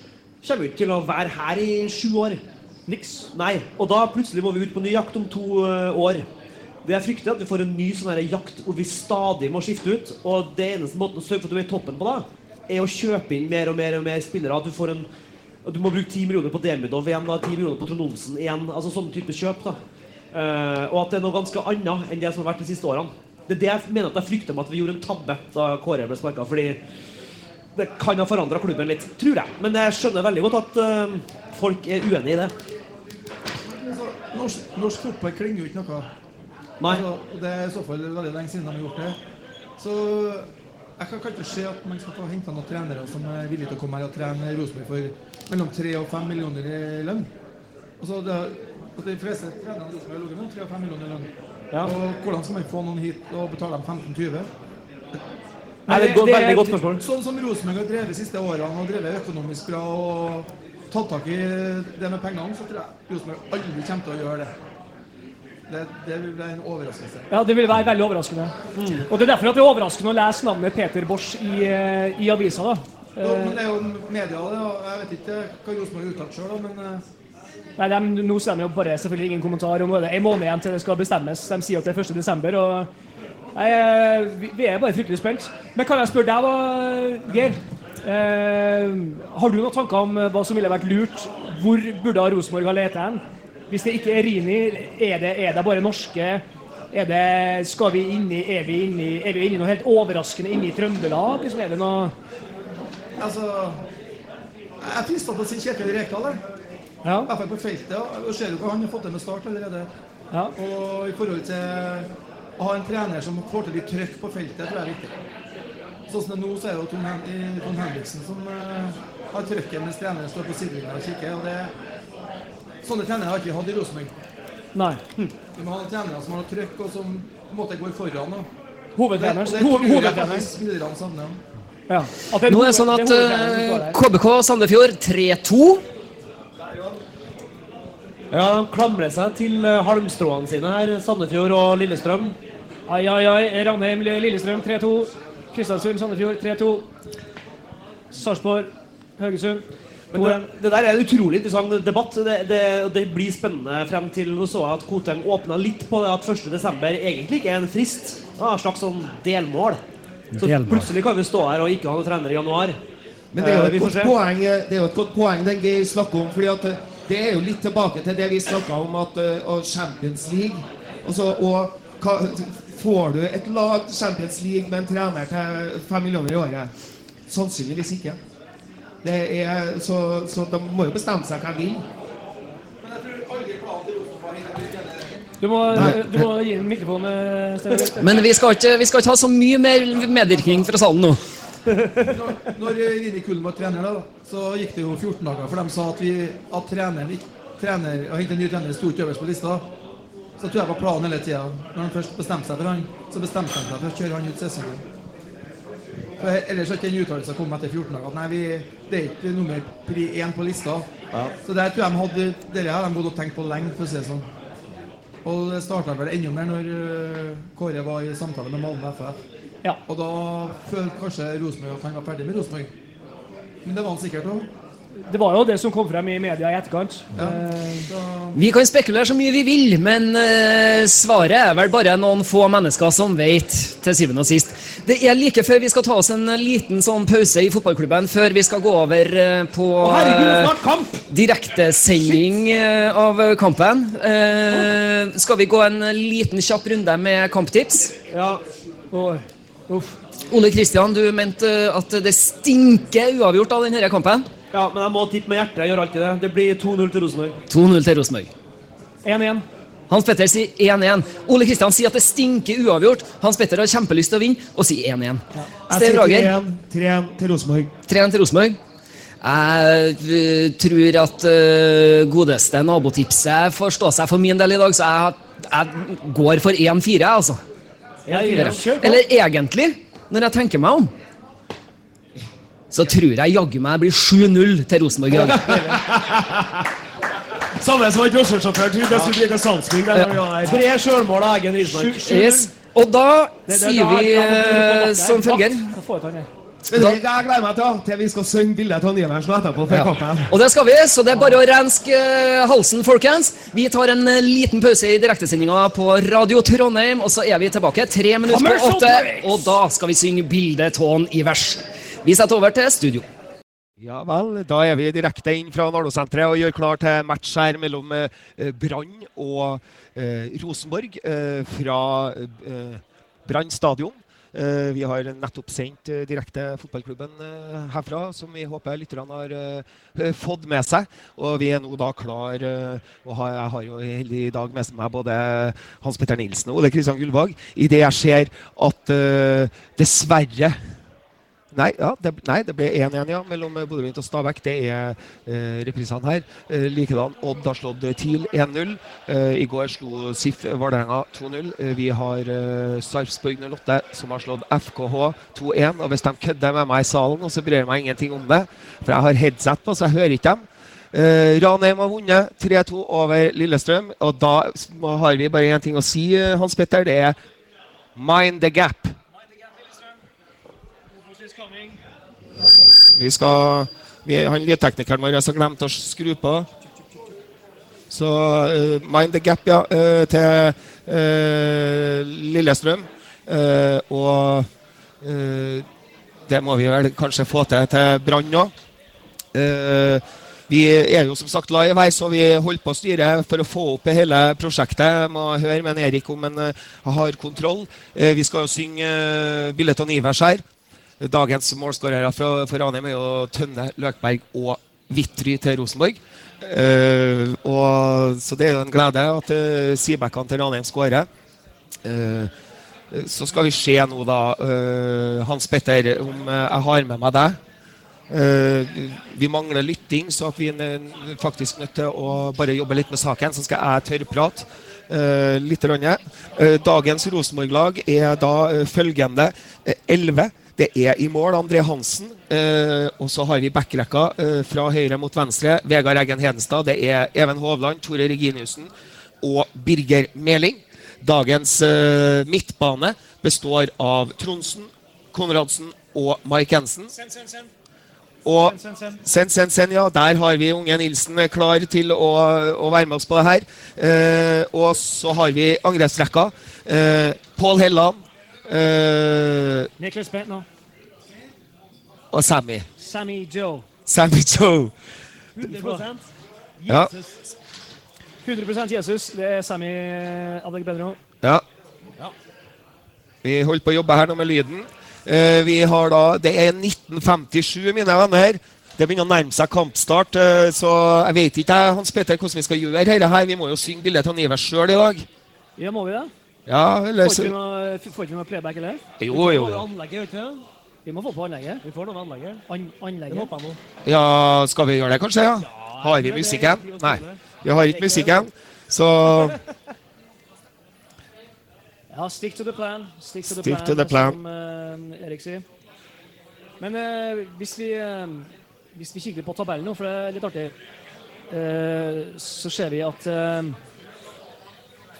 kommer ikke til å være her i sju år. Niks. Nei. Og da plutselig må vi ut på ny jakt om to eh, år. Det jeg frykter, er at vi får en ny sånn jakt hvor vi stadig må skifte ut. Og det eneste måten å sørge for at du er i toppen på da, er å kjøpe inn mer og mer og mer spillere. At du får en du må bruke 10 millioner på Demidov igjen, da, 10 millioner på Trond Olsen igjen. Altså sånne type kjøp. da. Uh, og at det er noe ganske annet enn det som har vært de siste årene. Det er det jeg mener at jeg frykter med at vi gjorde en tabbe da Kåre ble sparka. Fordi det kan ha forandra klubben litt, tror jeg. Men jeg skjønner veldig godt at uh, folk er uenig i det. Norsk, norsk fotball klinger jo ikke noe. Nei. Altså, det er i så fall veldig lenge siden de har gjort det. Så jeg kan kanskje se at man skal få henta noen trenere som er villige til å komme her og trene Rosenborg for mellom 3 og 5 millioner i lønn. Altså, det, at de fleste trenerne i Rosenborg har ligget mellom 3 og 5 millioner i lønn. Ja. Og hvordan skal man få noen hit og betale dem 15-20? Nei, det er et veldig godt spørsmål. Sånn som Rosenborg har drevet de siste årene, og drevet økonomisk bra og tatt tak i det med pengene, så tror jeg Rosenborg aldri kommer til å gjøre det. Det, det vil være en overraskelse. Ja, Det vil være veldig overraskende. Og Det er derfor at det er overraskende å lese navnet Peter Bosch i, eh, i avisa. da. Jo, men det er jo media, det. og Jeg vet ikke hva Rosenborg har uttalt sjøl, men eh, Nei, de, Nå sier de jo bare selvfølgelig ingen kommentar. er det en måned igjen til det skal bestemmes. De sier at det er 1. desember. og nei, eh, vi, er bare fryktelig spent. Men kan jeg spørre deg, da, Geir? Eh, har du noen tanker om eh, hva som ville vært lurt? Hvor burde Rosenborg ha lett hen? Hvis det ikke er Rini, er det, er det bare norske? Er det, skal vi inni, er vi inni, er vi inni noe helt overraskende inne i Trøndelag? Liksom, er det noe altså Jeg er frista til å si Kjetil Rekdal, jeg. Ja. I hvert fall på feltet. og ser jo hva han har fått til med Start allerede. ja. Og i forhold til å ha en trener som får til litt trøkk på feltet, tror jeg er viktig. Sånn som det er nå, så er det jo Tom, Hen Tom Henriksen som uh, har trøkket mens treneren står på sidelinja og kikker. og det Sånne trenere har ikke vi hatt i Rosenborg. Nei. Vi må ha trenere som har trøkk, og som på en måte går foran. Da. Hovedtreneren. Ja. Nå er det sånn at eh. KBK Sandefjord 3-2. Ja, De klamrer seg til eh, halmstråene sine her, Sandefjord og Lillestrøm. Ai, ai, ai. Ranheim, Lillestrøm 3-2. Kristiansund, Sandefjord 3-2. Sarpsborg, Haugesund. Men det, det der er en utrolig interessant debatt. Det, det, det blir spennende frem til nå så jeg at Koteng åpna litt på det at 1.12. egentlig ikke er en frist. Det er et slags sånn delmål. Så Delmål. plutselig kan vi stå her og ikke ha noen trener i januar. Men det er, jo Eh, et godt poeng, det er jo et godt poeng den Geir snakker om. fordi at eh, Det er jo litt tilbake til det vi snakka om, at eh, og Champions League. Altså, og hva, får du et lag Champions League med en trener til fem millioner i året? Sannsynligvis ikke. Det er, så, så de må jo bestemme seg hva de vil. Du må, du må gi den mikrofonen. Men vi skal, ikke, vi skal ikke ha så mye mer medvirkning fra salen nå. Når, når Rini Kullen var trener, da, så gikk det jo 14 dager, for de sa at, vi, at treneren trener, å hente en ny trener sto ikke øverst på lista. Så tror jeg var planen hele tida. Når de først bestemte seg for han, så bestemte de seg for å kjøre han ut sesongen. For ellers har ikke den uttalelsen kommet etter 14 dager. Nei, vi, det er ikke nummer pri én på lista. Så der tror jeg de hadde Dere har de gått og tenkt på lenge, for å si det sånn. Og det starta vel enda mer når øh, Kåre var i samtale med Malmö FF. Ja. Og da følte kanskje Rosenborg at han var ferdig med Rosenborg. Men det var han sikkert òg. Det var jo det som kom frem i media i etterkant. Ja. Eh, Vi kan spekulere så mye vi vil, men eh, svaret er vel bare noen få mennesker som vet, til syvende og sist. Det er like før vi skal ta oss en liten sånn pause i fotballklubben, før vi skal gå over eh, på eh, kamp! direktesending eh, av kampen. Eh, skal vi gå en liten kjapp runde med kamptips? Ja. Uff. Ole Kristian, du mente at det stinker uavgjort av denne kampen. ja, men jeg må tippe med hjertet. Jeg gjør alltid det. Det blir 2-0 til Rosenborg. 2-0 til Rosenborg. 1-1. Hans Petter sier 1-1. Ole Kristian sier at det stinker uavgjort. Hans Petter har kjempelyst til å vinne og sier 1-1. Jeg Stein sier 3-1 3-1 til Rosenborg. 3-1 til Rosenborg. Jeg eh, tror at eh, godeste nabotipset får stå seg for min del i dag, så jeg, jeg går for 1-4, altså. Ja, ja. Eller egentlig, når jeg tenker meg om, så tror jeg jaggu meg blir 7-0 til Rosenborg i dag. [laughs] Samme som en drosjesjåfør trodde jeg skulle drikke salgsbygg. Tre sjølmål av egen Rismark. Yes. Og da sier vi eh, som følger får jeg gleder meg til, til vi skal synge bildet av Nivers etterpå. Ja. Og det skal vi, så det er bare å renske eh, halsen, folkens. Vi tar en eh, liten pause i direktesendinga på Radio Trondheim, og så er vi tilbake tre minutter på åtte. Og da skal vi synge bildet i vers. Vi setter over til studio. Ja vel, da er vi direkte inn fra Nardo-senteret og gjør klar til match her mellom eh, Brann og eh, Rosenborg eh, fra eh, Brann stadion. Eh, vi har nettopp sendt eh, direkte fotballklubben herfra, som vi håper lytterne har fått med seg. Og vi er nå da klar og Jeg har jo i dag med meg både Hans Petter Nilsen og Ole Kristian Gullvåg. Idet jeg ser at dessverre Nei, ja, det, nei, det ble 1-1 ja, mellom eh, Bodø-Glimt og Stabæk. Det er eh, reprisene her. Eh, likedan Odd har slått TIL 1-0. Eh, I går slo SIF Vålerenga 2-0. Eh, vi har eh, Sarpsborg 08 som har slått FKH 2-1. Og hvis de kødder med meg i salen, og så bryr jeg meg ingenting om det, for jeg har headset på, så jeg hører ikke dem. Eh, Ranheim har vunnet 3-2 over Lillestrøm, og da har vi bare én ting å si, eh, Hans Petter. Det er mind the gap. Vi skal vi, Han lydteknikeren vår har glemt å skru på. Så uh, mind the gap, ja, uh, til uh, Lillestrøm. Og det må vi vel kanskje få til til Brann òg. vi er jo som sagt live her, så vi holder på å styre for å få opp hele prosjektet. Jeg må høre med Erik om han har kontroll. Vi skal jo synge uh, Bildet av Nivers her. Dagens målskårere for, for Ranheim er jo Tønne, Løkberg og Vitry til Rosenborg. Uh, og, så det er jo en glede at uh, Sibekkene til Ranheim skårer. Uh, så skal vi se nå, da, uh, Hans Petter, om eh, jeg har med meg deg. Eh, vi mangler lytting, så vi er faktisk nødt til å bare jobbe litt med saken. Så skal jeg tørrprate uh, litt. Eh, dagens Rosenborg-lag er da eh, følgende eh, 11. Det er i mål André Hansen. eh, og så har vi backrekka eh, fra høyre mot venstre. Vegard Eggen Hedenstad. Det er Even Hovland, Tore Reginiussen og Birger Meling. Dagens eh, midtbane består av Tronsen, Konradsen og Mike Jensen. Og Send, send, send, ja. Der har vi unge Nilsen klar til å, å være med oss på det her. Eh, og så har vi angrepsrekka. Eh, Pål Helland eh, Niklas Bentner. og Sammy. Sammy Joe. Sammy Joe. 100 Ja. 100 Jesus. Det er Sammy Adegbenro. Ja. Vi holder på å jobbe her nå med lyden. Eh, vi har da, Det er 1957, mine venner. Det begynner å nærme seg kampstart, eh, så jeg vet ikke Hans Peter, hvordan vi skal gjøre dette her. Vi må jo synge bildet av Nivers sjøl i dag. Ja, må vi det? Ja, eller Får så ikke vi noe, får ikke noe playback, eller? Jo, jo. Anlegget. Vi må få på anlegget. Vi får noe med anlegget. An anlegget. Ja, skal vi gjøre det, kanskje? ja? Har vi musikken? Nei, vi har ikke musikken. Så [laughs] Ja, stick to the plan. Stick to the Stick plan, to the plan. som uh, Erik sier. Men uh, hvis, vi, uh, hvis vi kikker på tabellen nå, for det er litt artig, eh, så ser vi at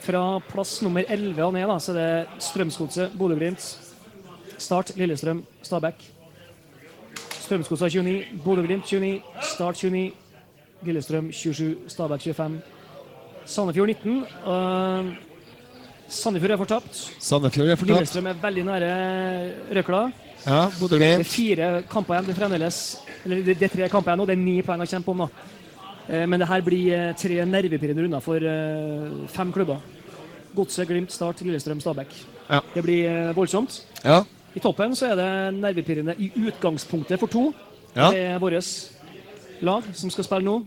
fra plass nummer 11 og ned, da, så er det Strømsgodset, Bodø-Glimt, Start, Lillestrøm, Stabæk. Strømsgodset 29, Bodø-Glimt 29, Start 29, Lillestrøm 27, Stabæk 25. Sandefjord 19. Uh, Sandefjord er fortapt. Sandefjord er fortapt. Lillestrøm er veldig nære Røkla. Ja, Det er fire kamper igjen. Det er fremdeles Eller det, det er tre kamper igjen og Det er ni poeng å kjempe om. da. Eh, Men det her blir eh, tre nervepirrende runder for eh, fem klubber. Godset, Glimt, Start, Lillestrøm, Stabæk. Ja. Det blir eh, voldsomt. Ja. I toppen så er det nervepirrende i utgangspunktet for to. Ja. Det er vårt lag som skal spille nå,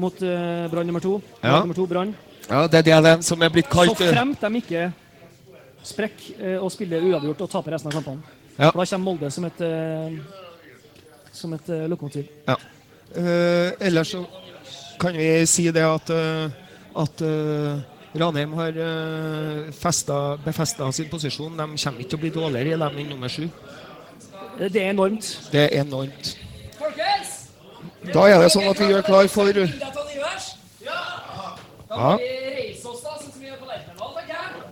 mot uh, Brann nummer to. Ja. Nummer to, Brann. ja, det er det den som er blitt kalt Så fremt de ikke sprekker eh, og spiller uavgjort og taper resten av kampene. Ja. For da kommer Molde som et, uh, som et uh, lokomotiv. Eh, ellers så kan vi si det at, eh, at eh, Ranheim har uh, befesta sin posisjon. De kommer ikke til å bli dårligere i dem enn nummer sju. Eh, Det er enormt. Det er enormt. Da er det sånn at vi gjør klar for Ja.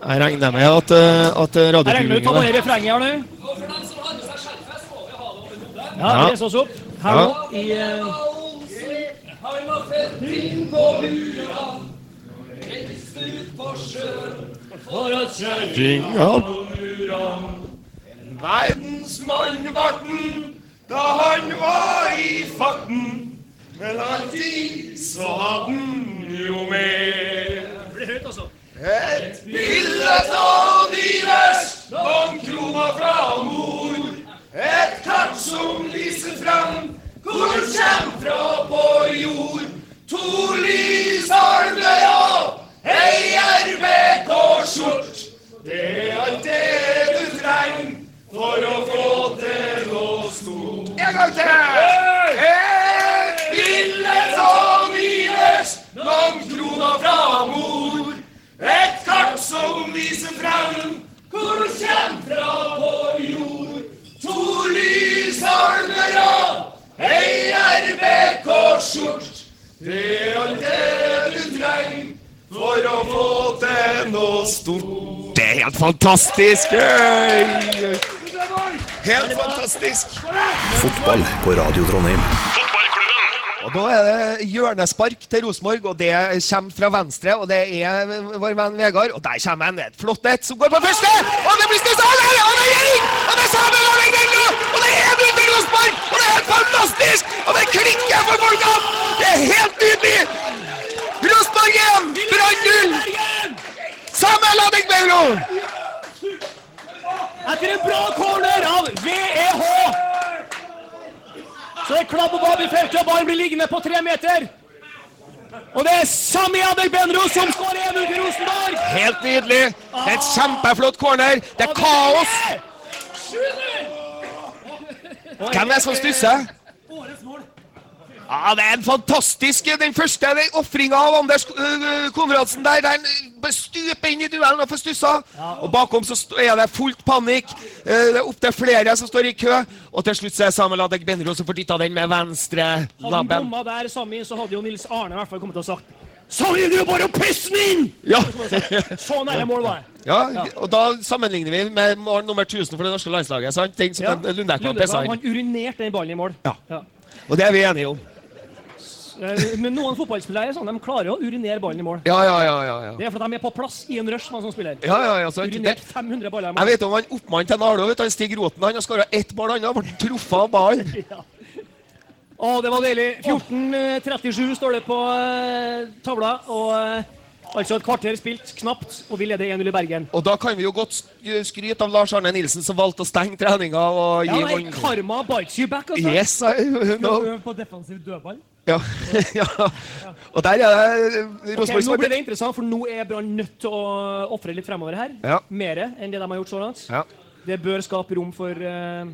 Jeg regner med at, at at Jeg regner med å ta med refrenget her nå. Ja, reiser oss opp her Ja. nå i eh, Verdensmann varten da han var i farten. Men alltid så hadde han jo mer. Et bilde av Nivers, noen kroner fra mor. Et kart som viser fram hvor kjem fra på jord. To lys har ja, ei RBK-skjort. Det er alt det du trenger for å få til noe stort. En gang til! Et bilde av Nivers, noen kroner fra mor. Et kart som viser frem hvor du kjem fra på jord. To lysalmere, ei RBK-skjort. Det er alt det for å få til noe stort. Det er helt fantastisk! Hey! Helt fantastisk! Fotball på Radio Trondheim. Og Da er det hjørnespark til Rosenborg, og det kommer fra venstre. Og det er vår venn Vegard. Og der kommer en Et flott et som går på første! Og det blir stussa! Og det er og det er Erik! Og det er Samuel er Og det er Edvin til Rosenborg! Og det er helt fantastisk! Og det klikker for folkene! Det er helt nydelig! Rosenborg 1! Brann 0! Samuel Adegbeiro! Etter en bra corner av VEH! Så er klabb og babb i feltet, og ballen blir liggende på tre meter. Og det er Sami Adegbenro som skårer 1-0 til Rosenborg! Helt nydelig. Det er et kjempeflott corner. Det er kaos. Hvem er det som stusser? Ja, Det er en fantastisk Den første ofringa av Anders øh, Konradsen der. Der han stuper inn i duellen og får stussa. Og bakom så er det fullt panikk. Eh, Det er opptil flere som står i kø. Og til slutt så er Samuel Adek Benro som får dytta den med venstre labben. Hadde han bomma der, Sami, så hadde jo Nils Arne i hvert fall kommet til å sagt Sami, du er bare å pisse den inn! Ja. Så nære mål var det. ja, og da sammenligner vi med mål nummer 1000 for det norske landslaget. sant? Den som Ja. Lundekvam, pissa inn. han urinerte den ballen i mål. Ja. Og det er vi enige om. Eh, Men noen fotballspillere er sånn, de klarer å urinere ballen i mål. Ja, ja, ja. ja, ja. Det er fordi de er på plass i en rush, man som spiller. Ja, ja, ja, sant. Urinert 500 baller i mål. jeg vet om han oppmannen til Nardo, vet han Stig Roten, han har skåra ett mål, han har ble truffet av ballen. [laughs] Ja. Å, det var deilig. 14.37 står det på uh, tavla. Og Uh, altså et kvarter spilt, knapt, og vi leder 1-0 i Bergen. Og da kan vi jo godt skryte av Lars Arne Nilsen, som valgte å stenge treninga og Ja, gi nei, mann- karma bites you back, altså. Yes, I know. På defensiv dødball. Ja. [laughs] ja. Og der er det Ok, okay, nå blir det interessant, for nå er Brann nødt til å ofre litt fremover her. Ja. Mere enn det de har gjort så langt. Ja. Det bør skape rom for eh,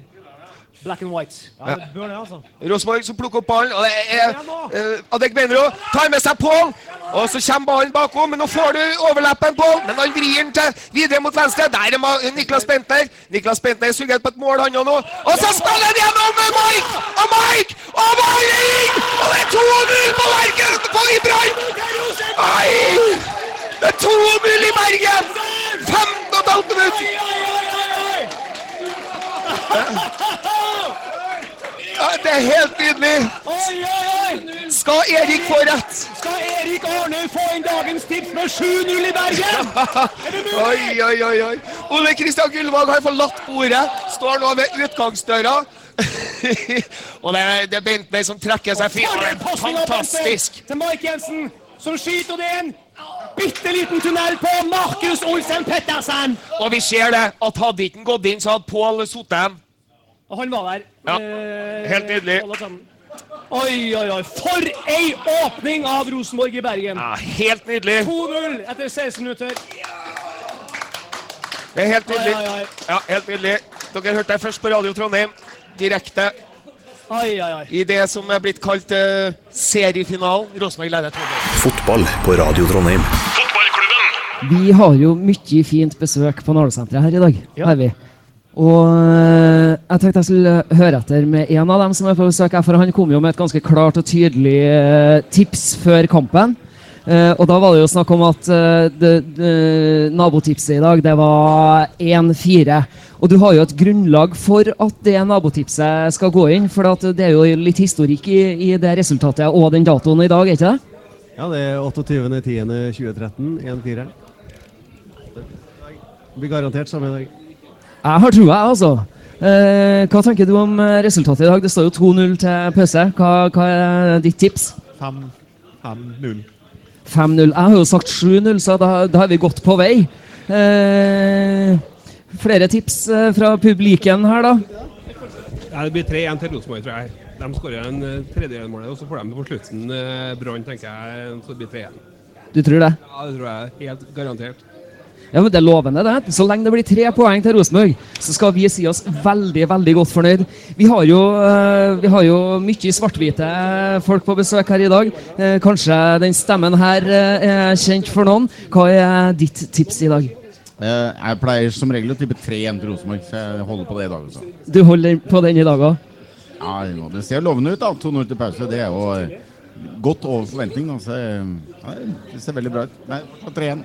black and white. Ja, det bør det, altså. Rosenborg som plukker opp ballen, og det er uh, Adekbenro tar med seg Pål. Og så kommer ballen bakom, men nå får du overlappen, Pål. Men han vrir den til videre mot venstre. Der er Niklas Bentner. Niklas Bentner suget på et mål, han òg nå. Og så spiller han gjennom med Mike! Og Mike! Og balling! Og det er 2-0 på Bergen! På i Brann! Oi! Det er 2-0 i Bergen! 15,5 minutter! Ja, det er helt nydelig. Oi, oi, oi! Skal Erik få rett? Skal Erik Arne få inn dagens tips med 7-0 i Bergen? [laughs] Oi, oi, oi, oi. Ole Kristian Gullvåg har forlatt bordet. Står nå ved utgangsdøra. [laughs] og det er, det er Bentner som trekker seg fint. Det er fantastisk. Til Mike Jensen, som skyter det en bitte liten tunnel på Markus Olsen Pettersen. Og vi ser det, at hadde ikke han gått inn, så hadde Pål sittet. Og han var der. Ja, Eh, helt nydelig. Oi, oi, oi. For ei åpning av Rosenborg i Bergen. Ja, helt nydelig. 2-0 etter 16 minutter. Det er helt nydelig. oi, oi. Ja, helt nydelig. Dere hørte det først på Radio Trondheim. Direkte Oi, oi, oi. i det som er blitt kalt uh, seriefinalen. Rosenborg leder 2-0. Fotball på Radio Trondheim. Vi har jo mye fint besøk på Nardo-senteret her i dag. Ja. Har vi. Og øh, jeg tenkte jeg skulle høre etter med en av dem som er på besøk her, for han kom jo med et ganske klart og tydelig øh, tips før kampen. Uh, og da var det jo snakk om at uh, de, de, nabotipset i dag, det var 1-4. Og du har jo et grunnlag for at det nabotipset skal gå inn, for det er jo litt historikk i, i det resultatet og den datoen i dag, er ikke det? Ja, det er 28.10.2013, 1-4. Blir garantert samme dag. Jeg har trua, jeg, altså. Eh, hva tenker du om eh, resultatet i dag? Det står jo 2-0 til pause. Hva, hva er ditt tips? 5-0. 5-0. Jeg har jo sagt 7-0, så da, da er vi godt på vei. Eh, flere tips eh, fra publiken her, da? Ja, det blir 3-1 til Rosenborg, tror jeg. De skårer en uh, tredjedelsmål, og så får de det på slutten. Brann, tenker jeg, så det blir 3-1. Du tror det? Ja, det tror jeg. Helt garantert. Ja, men Det er lovende, det. Så lenge det blir tre poeng til Rosenborg, så skal vi si oss veldig veldig godt fornøyd. Vi har jo, eh, vi har jo mye svart-hvite folk på besøk her i dag. Eh, kanskje den stemmen her eh, er kjent for noen. Hva er ditt tips i dag? Jeg pleier som regel å tippe 3-1 til Rosenborg, så jeg holder på det i dag også. Du holder på den i dag òg? Ja, det ser lovende ut, da. 2-0 til pause. Det er jo godt over forventning. Da. Så, ja, det ser veldig bra ut. Nei, 3-1.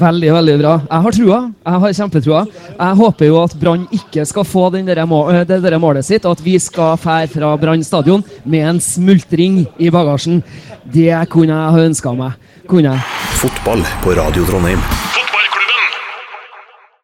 Veldig, veldig bra. Jeg har trua. Jeg har kjempetrua. Jeg håper jo at Brann ikke skal få der må eh, det der målet sitt, og at vi skal fære fra Brann stadion med en smultring i bagasjen. Det kunne jeg ha ønska meg. Kunne jeg. Fotball på Radio Trondheim.